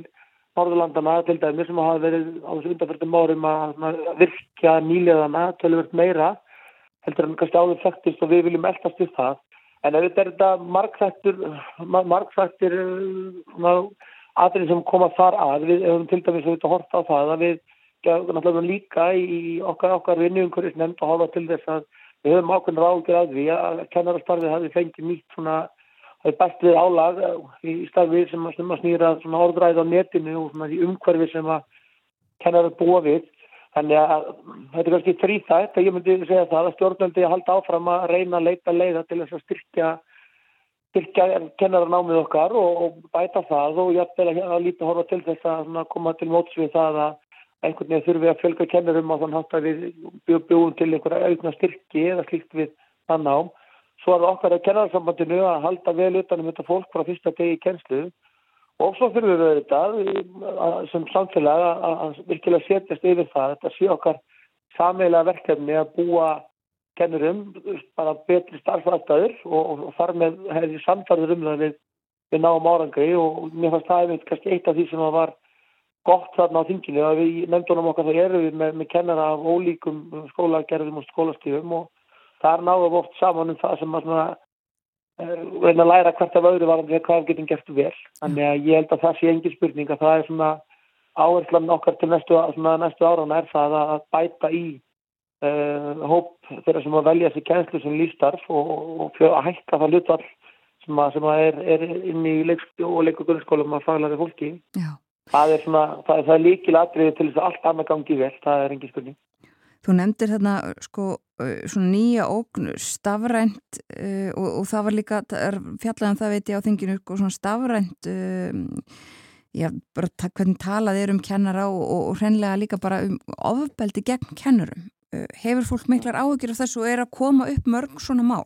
Norðurlandana til dæmi sem hafa verið á þessu undanfjörðum árum að virkja nýleðana tölvöld meira heldur en kannski áður fættist og við viljum eldast við það. En auðvitað er þetta markþættir markþættir aðrið sem koma þar að við hefum til dæmis auðvitað hort á það að við náttúrulega líka í okkar okkar vinniumkuris nefnd og hóða til þess að við höfum ákveðin ráðgjör að því að kennarastarfið hafi fengið nýtt svona er best við álag í starfi sem að, snýra orðræði á netinu og svona í umhverfi sem að kennarar búa við. Þannig að þetta er kannski þrýþætt að ég myndi segja það að stjórnöldi halda áfram að reyna að leita leiða til þess að styrkja styrkja kennaranámið okkar og, og bæta það og ég ætti að líta horfa til þess að koma til móts við það að einhvern veginn þurfum við að fjölga kennurum og þannig að við bjóðum til einhverja aukna styrki eða slíkt við þann ám. Svo er það okkar að kennararsambandinu að halda vel utanum þetta fólk frá fyrsta degi í kennslu og svo þurfum við auðvitað sem samfélag að virkilega setjast yfir það. Þetta sé okkar sameilega verkefni að búa kennurum bara betri starfæstaður og, og þar með hefði samfarður um það við, við náum árangri og mér fannst það einmitt kannski eitt af því sem var gott þarna á þinginu að við nefndunum okkar það eru við með, með kennara af ólíkum skólagerðum og skólastífum og þar náðum við oft saman um það sem að svona, uh, reyna að læra hvert af öðru varandi hvað við getum gert vel. Þannig að ég held að það sé engin spurning að það er svona áherslan okkar til næstu, næstu árana er það að bæta í uh, hóp þeirra sem að velja þessi kennslu sem lífstarf og, og að hækka það hlutvall sem að, sem að er, er inn í leik, og leikugurskólum að faglari fólki. Já það er, er, líkil atriði til þess að allt annað gangi vel, það er engin spurning. Þú nefndir þarna sko svona nýja ógn stafrænt uh, og, og það var líka fjallega um það veit ég á þinginu sko svona stafrænt uh, já, bara hvernig talað er um kennara og, og, og hreinlega líka bara um ofbeldi gegn kennurum. Uh, hefur fólk miklar áhugir af þessu og er að koma upp mörg svona mál?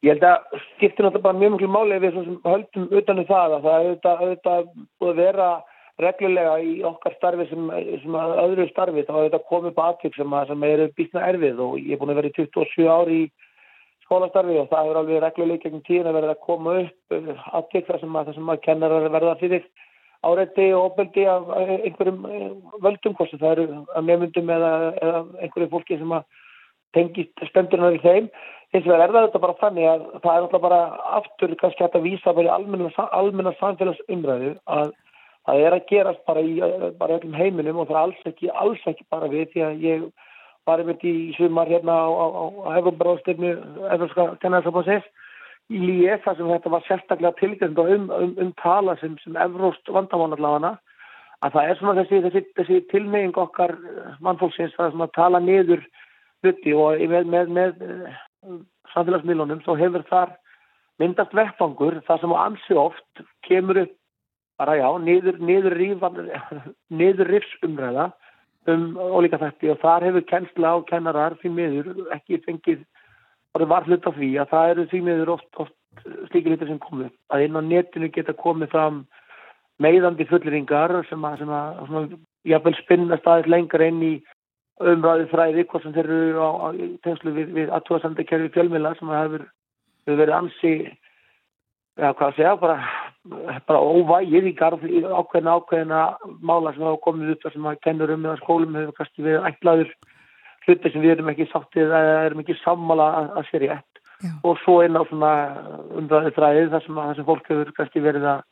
Ég held að skiptir náttúrulega bara mjög mjög máli við höldum utanum það að það auðvitað, auðvitað búið að vera reglulega í okkar starfi sem, sem að öðru starfi þá þetta komið på aðtök sem, sem eru býtna erfið og ég er búin að vera í 27 ári í skólastarfi og það er alveg reglulega gegn tíðin að verða að koma upp aðtök þar sem að, að kennarar verða fyrir áreiti og opeldi af einhverjum völdum kosti það eru að nefndum eða, eða einhverju fólki sem að tengist stendurinn í þeim. Hins vegar er það þetta bara þannig að það er alltaf bara aftur kannski að vísa bara í almenna, samfélagsumræðu að það er að gerast bara í bara öllum heiminum og það er alls ekki, alls ekki bara við því að ég var einmitt í sumar hérna á, á, á hefðumbráðstegnu Efurska kennarsabansins líi þar sem þetta var sérstaklega tilgjörnd um, um, um tala sem, sem evróst vandamánallafana að það er svona þessi, þessi, þessi tilmeying okkar eh, mannfólksins það að tala niður hluti og með, með, með eh, samfélagsmiðlunum þá hefur þar myndast vettfangur þar sem á ansi oft kemur upp bara já, niður, <laughs> rifsumræða um ólíka þætti og þar hefur kennsla á kennarar því miður ekki fengið og það var hlut af því að það eru því miður oft, oft slíkir hlutir sem komu að inn á netinu geta komið fram meiðandi fullringar sem að, að svona, jafnvel spinna staðis lengur inn í umræði fræði hvort sem þeir eru á, á tegnslu við, við aðtóðasandekerfi fjölmila sem hefur, hefur verið ansi ja, hvað að segja, bara, bara óvægir í garð í ákveðina ákveðina mála sem hafa komið upp sem að kennur um eða skólum hefur kannski verið ætlaður hluti sem við erum ekki sáttið eða erum ekki sammála að, að sér í ett Já. og svo inn á svona umræði þræðið þar sem, að, þar sem fólk hefur kannski verið að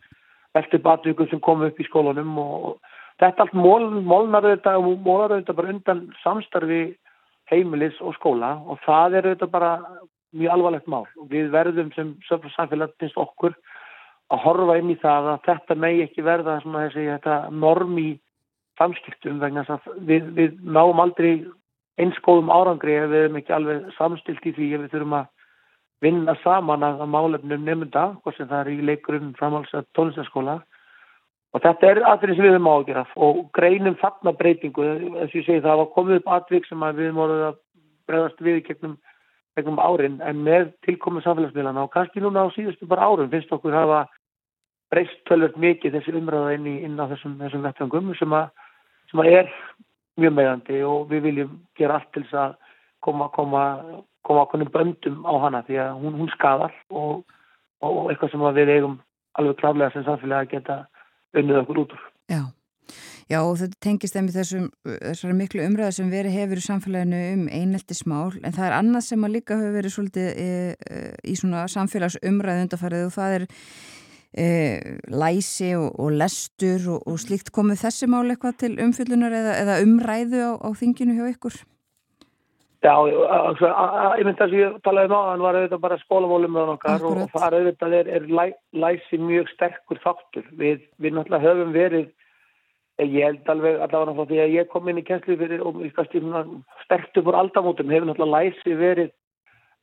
velta batvíkum sem komu upp í skólunum og, og þetta allt mól, mólnar auðvitað og mólar auðvitað bara undan samstarfi heimilis og skóla og það er auðvitað bara mjög alvarlegt mál. Og við verðum sem samfélag finnst okkur að horfa inn í það að þetta megi ekki verða svona þessi þetta norm í samskiptum vegna að við, við náum aldrei einskóðum árangri ef við erum ekki alveg samstilt í því ef við þurfum að vinna saman að málefnum nefnda, hvort sem það er í leikurum framháls að tónlistaskóla og þetta er aðrið sem við höfum á að gera og greinum fagna breytingu. Eins og ég segi það var komið upp atvik sem að við orðið að bregðast við gegnum, gegnum árin. En með tilkomið samfélagsmiðlana og kannski núna á síðustu bara árum finnst okkur hafa breyst tölvöld mikið þessi umræða inn, í, inn á þessum, þessum vettfangum sem að, sem að er mjög meðandi og við viljum gera allt til þess að koma, koma, koma okkur böndum á hana því að hún, hún skadar og, og eitthvað sem að við eigum alveg klárlega sem samfélagi að geta unnið okkur út úr. Já. Já og þetta tengist þeim í þessum miklu umræða sem verið hefur í samfélaginu um eineltismál en það er annað sem að líka hefur verið svolítið e, e, í svona samfélagsumræðu undarfærið og það er e, læsi og, og lestur og, og slíkt komið þessi mál eitthvað til umfyllunar eða, eða umræðu á, á þinginu hjá ykkur? Já, ég myndi að ég talaði um á hann var auðvitað bara skólamólum með okkar Akkurat. og það auðvitað er, er læ, læsi mjög sterkur þáttur. Við, við náttúrulega höfum verið, ég held alveg allavega frá því að ég kom inn í kjenslu fyrir og ég svona sterkt upp úr aldamótum hefur náttúrulega læsi verið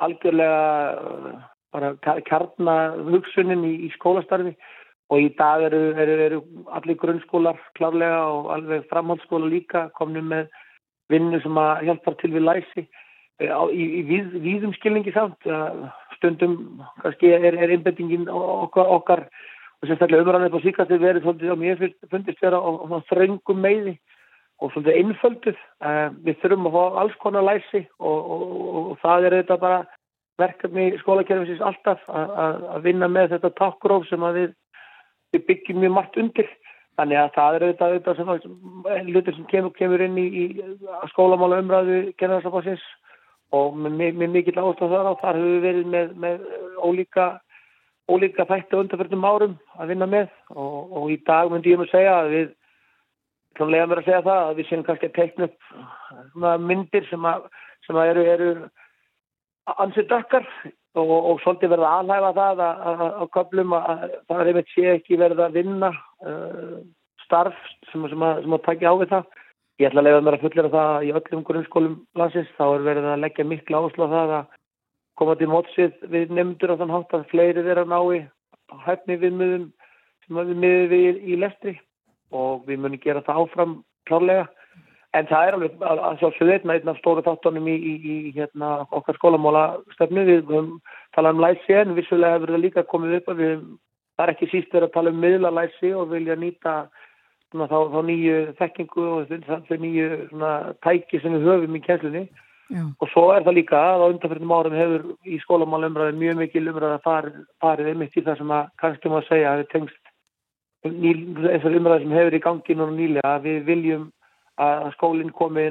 algjörlega uh, bara kjarna hugsunin í, í skólastarfi og í dag eru, eru, eru allir grunnskólar klárlega og alveg framhaldsskóla líka komnum með vinnu sem að hjálpar til við læsi eh, í, í við, víðum skilningi samt stundum kannski er, er einbettingin okkar, okkar og sérstaklega umræðan á síkast er verið svolítið á fyrst- fundist vera á, þröngum meiði og svolítið einfölduð. Eh, við þurfum að fá alls konar læsi og, og, og, og það er þetta bara verkefni skólakerfisins alltaf að vinna með þetta takkróf sem að við, við byggjum mjög margt undir Þannig að það er auðvitað, auðvitað sem, sem hlutur sem kemur, kemur inn í, í skólamála umræðu kennarsafansins og með, mikill ástæð þar á. Þar höfum við verið með, með ólíka, ólíka þætti undanfjörnum árum að vinna með og, og í dag myndi ég mér segja að við tónlega mér að segja það að við séum kannski að teikna upp myndir sem, að, sem að eru, eru ansið dökkar og, og svolítið verða að aðlæfa það að, að, að, að að það er einmitt sé ekki verið að vinna uh, starf sem, sem, að, að takja á við það. Ég ætla að leiða mér að fullera það að í öllum grunnskólum landsins þá er verið að leggja miklu áherslu á það að koma til mótsið við nefndur á þann hátt að fleiri vera nái hæfni viðmiðum sem að við miðum við í lestri og við munum gera það áfram klárlega. En það er alveg að, sjálfsögðu einn af stóru þáttunum í, í, í hérna, okkar skólamála stefnu. Við höfum talað um læsi en vissulega hefur það líka komið upp að við það er ekki síst verið að tala um miðlalæsi og vilja nýta svona, þá, þá nýju þekkingu og þau, nýju svona, tæki sem við höfum í kjenslunni. Já. Og svo er það líka að á undanfjörnum árum hefur í skólamála umræði mjög mikil umræði farið, farið einmitt í það sem að kannski má segja að við tengst eins og umræði sem hefur í gangi núna nýlega að við viljum að skólinn komi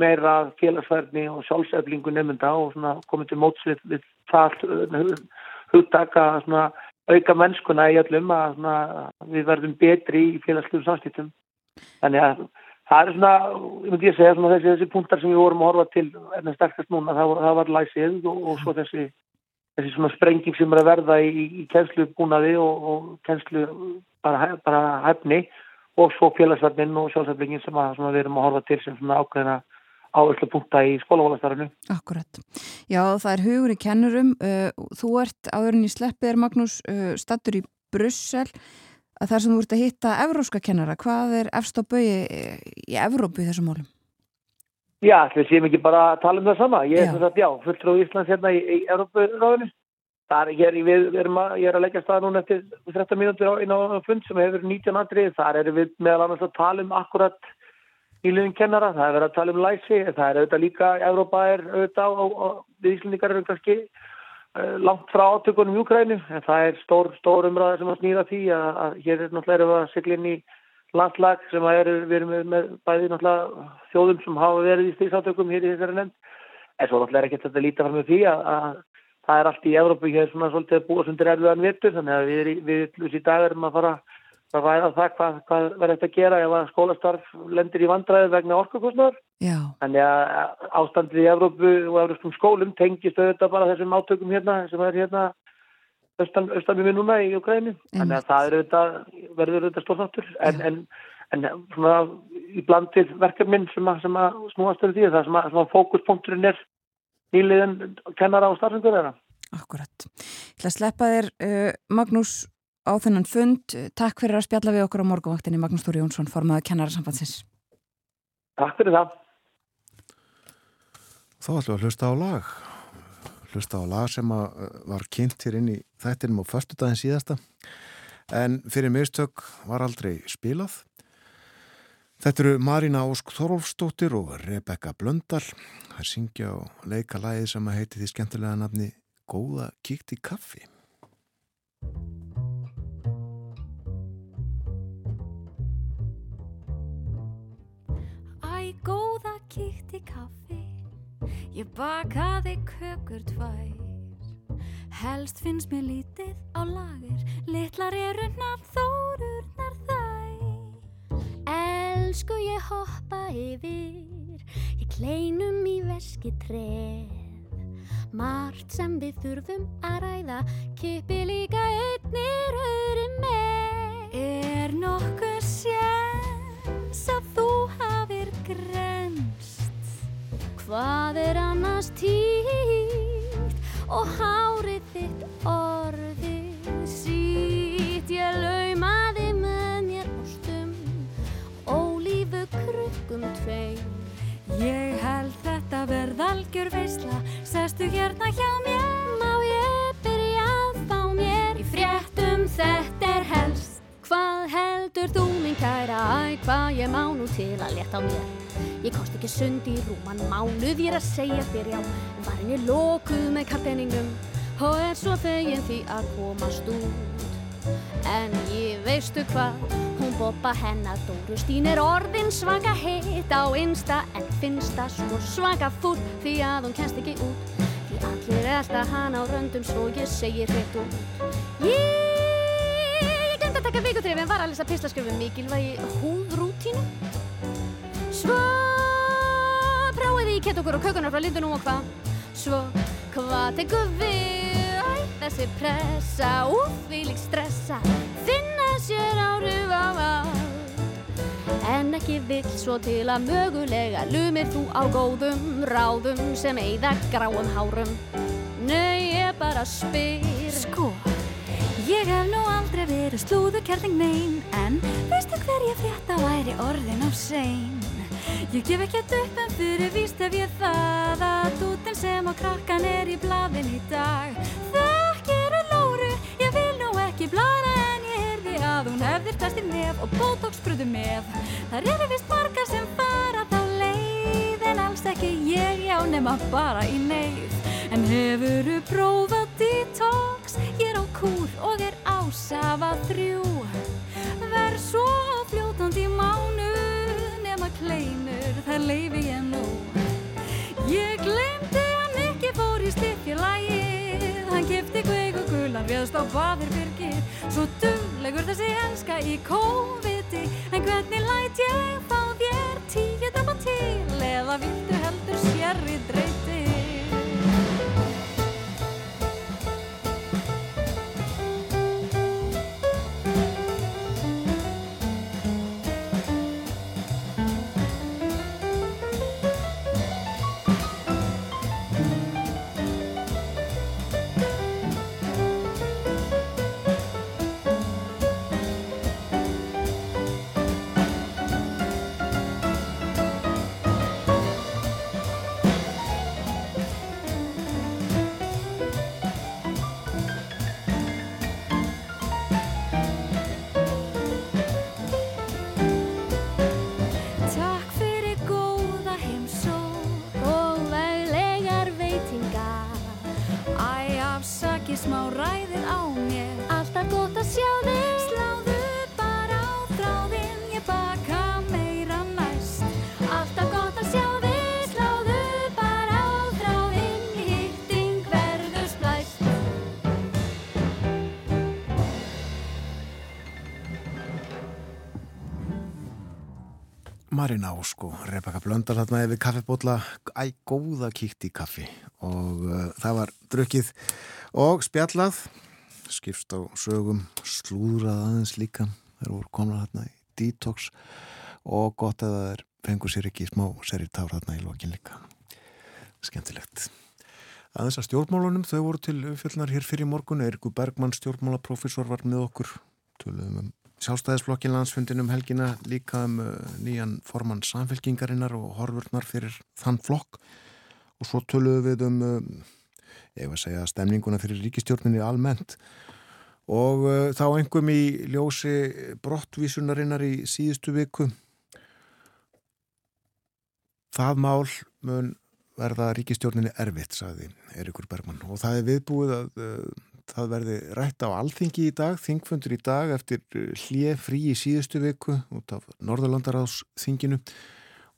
meira félagsverðni og sjálfseflingu nefnda og komið til mótsvið við það hugtaka svona auka mennskuna í öllum að svona, við verðum betri í félagslegum samskiptum. Þannig að það er svona, ég myndi ég segja, svona þessi, þessi punktar sem við vorum að horfa til en það sterkast núna, það, það var læsið og, og svo þessi þessi svona sprenging sem er að verða í, í kennslu búnaði og, og kennslu bara, bara hefni og svo félagsverðin og sjálfsæflingin sem, sem við erum að horfa til sem svona ákveðina áherslu punkta í skólahólastarinu. Akkurat. Já, það er hugur í kennurum. Uh, þú ert áðurinn í sleppið Magnús uh, stattur í Brussel þar sem þú ert að hitta evróska kennara. Hvað er efst á bögi í Evrópu í þessum málum? Já, við séum ekki bara að tala um það sama. Ég er þess að, já, fulltrú Íslands hérna í, í Európa-ráðinu. Það er, við, við að, ég er að leggja stað núna eftir 13 mínútur inn á fund sem hefur 19 andrið. Þar erum við meðal annars að tala um akkurat nýliðin kennara. Það er verið að tala um læsi. Það er auðvitað líka, Európa er auðvitað og, og við Íslandingar eru kannski uh, langt frá átökunum í Ukrænu. En það er stór, stór umræða sem að snýra því að, að hér er náttúrulega að sigla inn í landslag sem er, við erum með, með bæði náttúrulega þjóðum sem hafa verið í stíðsátökum hér í þessari nefnd. En svo náttúrulega er ekki þetta lítið fram með því að það er allt í Evrópu hér svona svolítið búa sundir erfiðan vittur þannig að við, við, í dag erum að fara að ræða það hvað, hvað verður þetta að gera ef að skólastarf lendir í vandræði vegna orkukostnar. Já, Þannig að ástandið í Evrópu og evrópskum skólum tengist auðvitað bara þessum átökum hérna sem er hérna austan, austan við núna í Ukræni. Þannig að það er auðvitað, verður auðvitað stórþáttur en, en, en svona í blandið verkefminn sem að, að snúast um því það sem að, að fókuspunkturinn er nýliðin kennara og starfsengur þeirra. akkurat. Ég ætla að sleppa þér, uh, Magnús, á þennan fund. Takk fyrir að spjalla við okkur á morgunvaktinni, Magnús Þóri Jónsson, formaða kennarasambandsins. Takk fyrir það. Þá ætlum við að hlusta á lag. Hlusta á lag sem uh, var kynnt hér inn í þættinum á föstudaginn síðasta. En fyrir mistök var aldrei spilað. Þetta eru Marina Ósk Þorolfsdóttir og Rebecca Blöndal. Það syngja og leika lagið sem að heiti því skemmtilega nafni Góða kíkt í kaffi. Æ, góða kíkt í kaffi Ég bakaði kökur tvær Helst finnst mér lítið á lager Litlar eru þórurnar þær Elsku ég hoppa yfir Ég kleinum í veski treð Margt sem við þurfum að ræða Kippi líka einnir öðrum með. Er nokkur séns að þú hafir grenst Hvað er annars tíkt og hárið þitt orðið sítt? Ég laumaði krukkum tveim. Ég held þetta verð algjör veisla, sestu hérna hjá mér Má ég byrja að fá mér? Í fréttum þetta er helst. Hvað heldur þú minn kæra, æ hvað ég má nú til að leta á mér? Ég kosti ekki sund í rúman mánuð ég er að segja þér já. Var henni lokuð með karpeningum og er svo fegin því að komast út. En ég veistu hvað, boppa hennar Dórustín er orðin svaka heitt á einsta En finnst það svo svaka fúll því að hún kennst ekki út. Því allir elda hana á röndum svo ég segir hreitt út. Ég, glemt að taka vikutrif en var að lesa pislaskjöfum mikilvægi húðrútínu. Svo prófiði ég kett okkur og kökunar frá lindunum og hvað? Svo hvað tekur við? Æ, þessi pressa Úf, við lík stressa. Finna sér allt En ekki vill svo til að mögulega Lumir þú á góðum ráðum Sem eigða gráum hárum. Nei, ég bara spyr. Sko Ég hef nú aldrei verið slúðukerling nein En veistu hver ég frétta væri orðin á sein? Ég gef ekkert upp en fyrir víst ef ég það Að dútin sem á krakkan er í blaðin í dag. Þekkir að lóru, ég vil nú ekki blara að hún hefðir festir nef og botox-bruðu með. Það eru vist margar sem fara þá leið En alls ekki ég, já nema bara í neyð. En hefuru prófað detox? Ég er á kúr og er ásafa þrjú. Verð svo fljótandi mánu Nema kleinur, það leifi ég nú. Ég glemdi að Mikki fór í stikkjulægið Réðst á baðir byrgir Svo duglegur þessi henska í COVID-i En hvernig læt ég fá þér tíu dama til? Eða viltu heldur sérri dreyti Marina Ásk og Rebecca Blöndal þarna yfir kaffibótla æ, góða kíkt í kaffi. Og uh, það var drukkið og spjallað skipst á sögum slúðrað aðeins líka þeir voru komna þarna í detox. Og gott að það er fengur sér ekki smá seri tár þarna í lokin líka. Skemmtilegt. Aðeins að stjórnmálunum þau voru til fjölnar hér fyrir morgun. Eirikur Bergmann stjórnmálaprofessor var með okkur. Tölum um sjálfstæðisflokkin landsfundinum helgina líka um uh, nýjan formann samfélkingarinnar og horfurnar fyrir þann flokk. Og svo töluðum við um uh, ég var að segja stemninguna fyrir ríkistjórninni almennt. Og uh, þá engum í ljósi brottvísunarinnar í síðustu viku. Það mál mun verða ríkistjórninni erfitt, sagði Eirikur Bergmann. Og það er viðbúið að uh, það verði rætt á alþingi í dag, þingfundur í dag eftir hlið frí í síðustu viku út af Norðurlandaráðsþinginu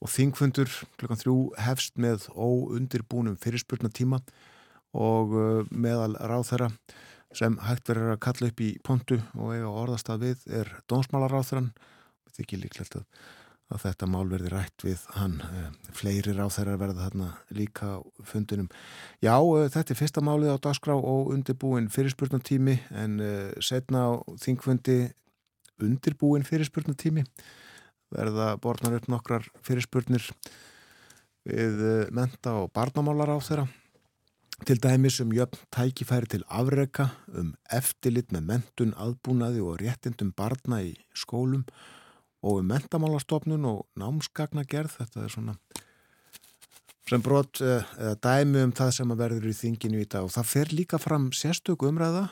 og þingfundur klukkan þrjú hefst með óundirbúnum fyrirspurnatíma og uh, meðal ráþæra sem hægt verður að kalla upp í pontu og eiga orðastað við er dónsmálaráþæran þetta er ekki líklegt að að þetta mál verði rætt við hann fleiri ráð þeirra verða þarna líka fundunum. Já, þetta er fyrsta málið á dagskrá og undirbúin fyrirspurnatími en setna á þingfundi undirbúin fyrirspurnatími verða borðnar upp nokkrar fyrirspurnir við menta og barnamálar á þeirra til dæmis um jöfn tækifæri til afreka, um eftirlit með mentun, aðbúnaði og réttindum barna í skólum og um mentamálastofnun og námskagnagerð, þetta er svona sem brot eða dæmi um það sem að verður í þinginu í dag. Og það fer líka fram sérstöku umræða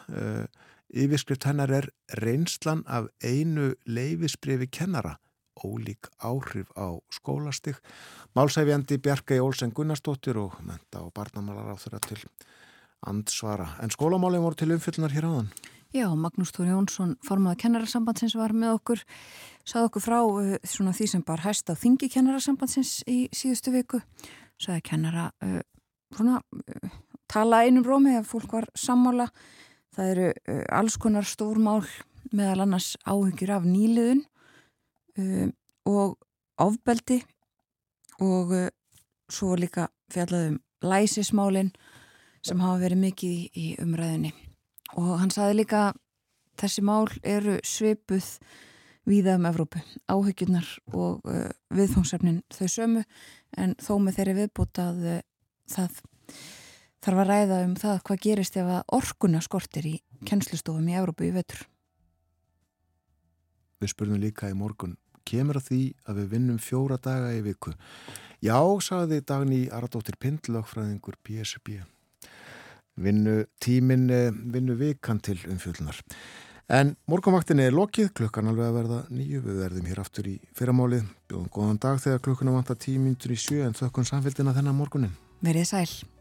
yfirskrift hennar er reynslan af einu leifisbrefi kennara ólík áhrif á skólastig. Málsæfjandi Bjarka í Olsen Gunnarsdóttir og menta og barnamálar á þeirra til andsvara. En skólamálið voru til umfyllunar hér áðan Já, Magnús Tóri Jónsson, formaða kennarasambandsins var með okkur, sað okkur frá uh, svona því sem bar hæst á þingi kennarasambandsins í síðustu viku. Saði kennara uh, svona, uh, tala einum rómi ef fólk var sammála. Það eru alls konar stórmál meðal annars áhyggjur af nýliðun og ofbeldi og svo líka fjallaðum læsismálin sem hafa verið mikið í, í umræðinni og hann saði líka þessi mál eru svipuð víða um Evrópu, áhyggjurnar og uh, viðfóngsefnin þau sömu en þó með þeirri viðbútað uh, það þarf að ræða um það hvað gerist ef að orkuna skortir í kennslustofum í Evrópu í vetur. Við spurning líka í morgun, kemur að því að við vinnum fjóra daga í viku? Já, sagði Dagný Aradóttir Pindlögfræðingur PSB vinnu tímin, vinnu vikan til umfjöldunar. En morgunvaktinni er lokið, klukkan alveg að verða nýju, við verðum hér aftur í fyrramálið, bjóðum góðan dag þegar klukkuna vantar tímindur í sjö en þökkun samfélgina þennan morgunin. Verið sæl.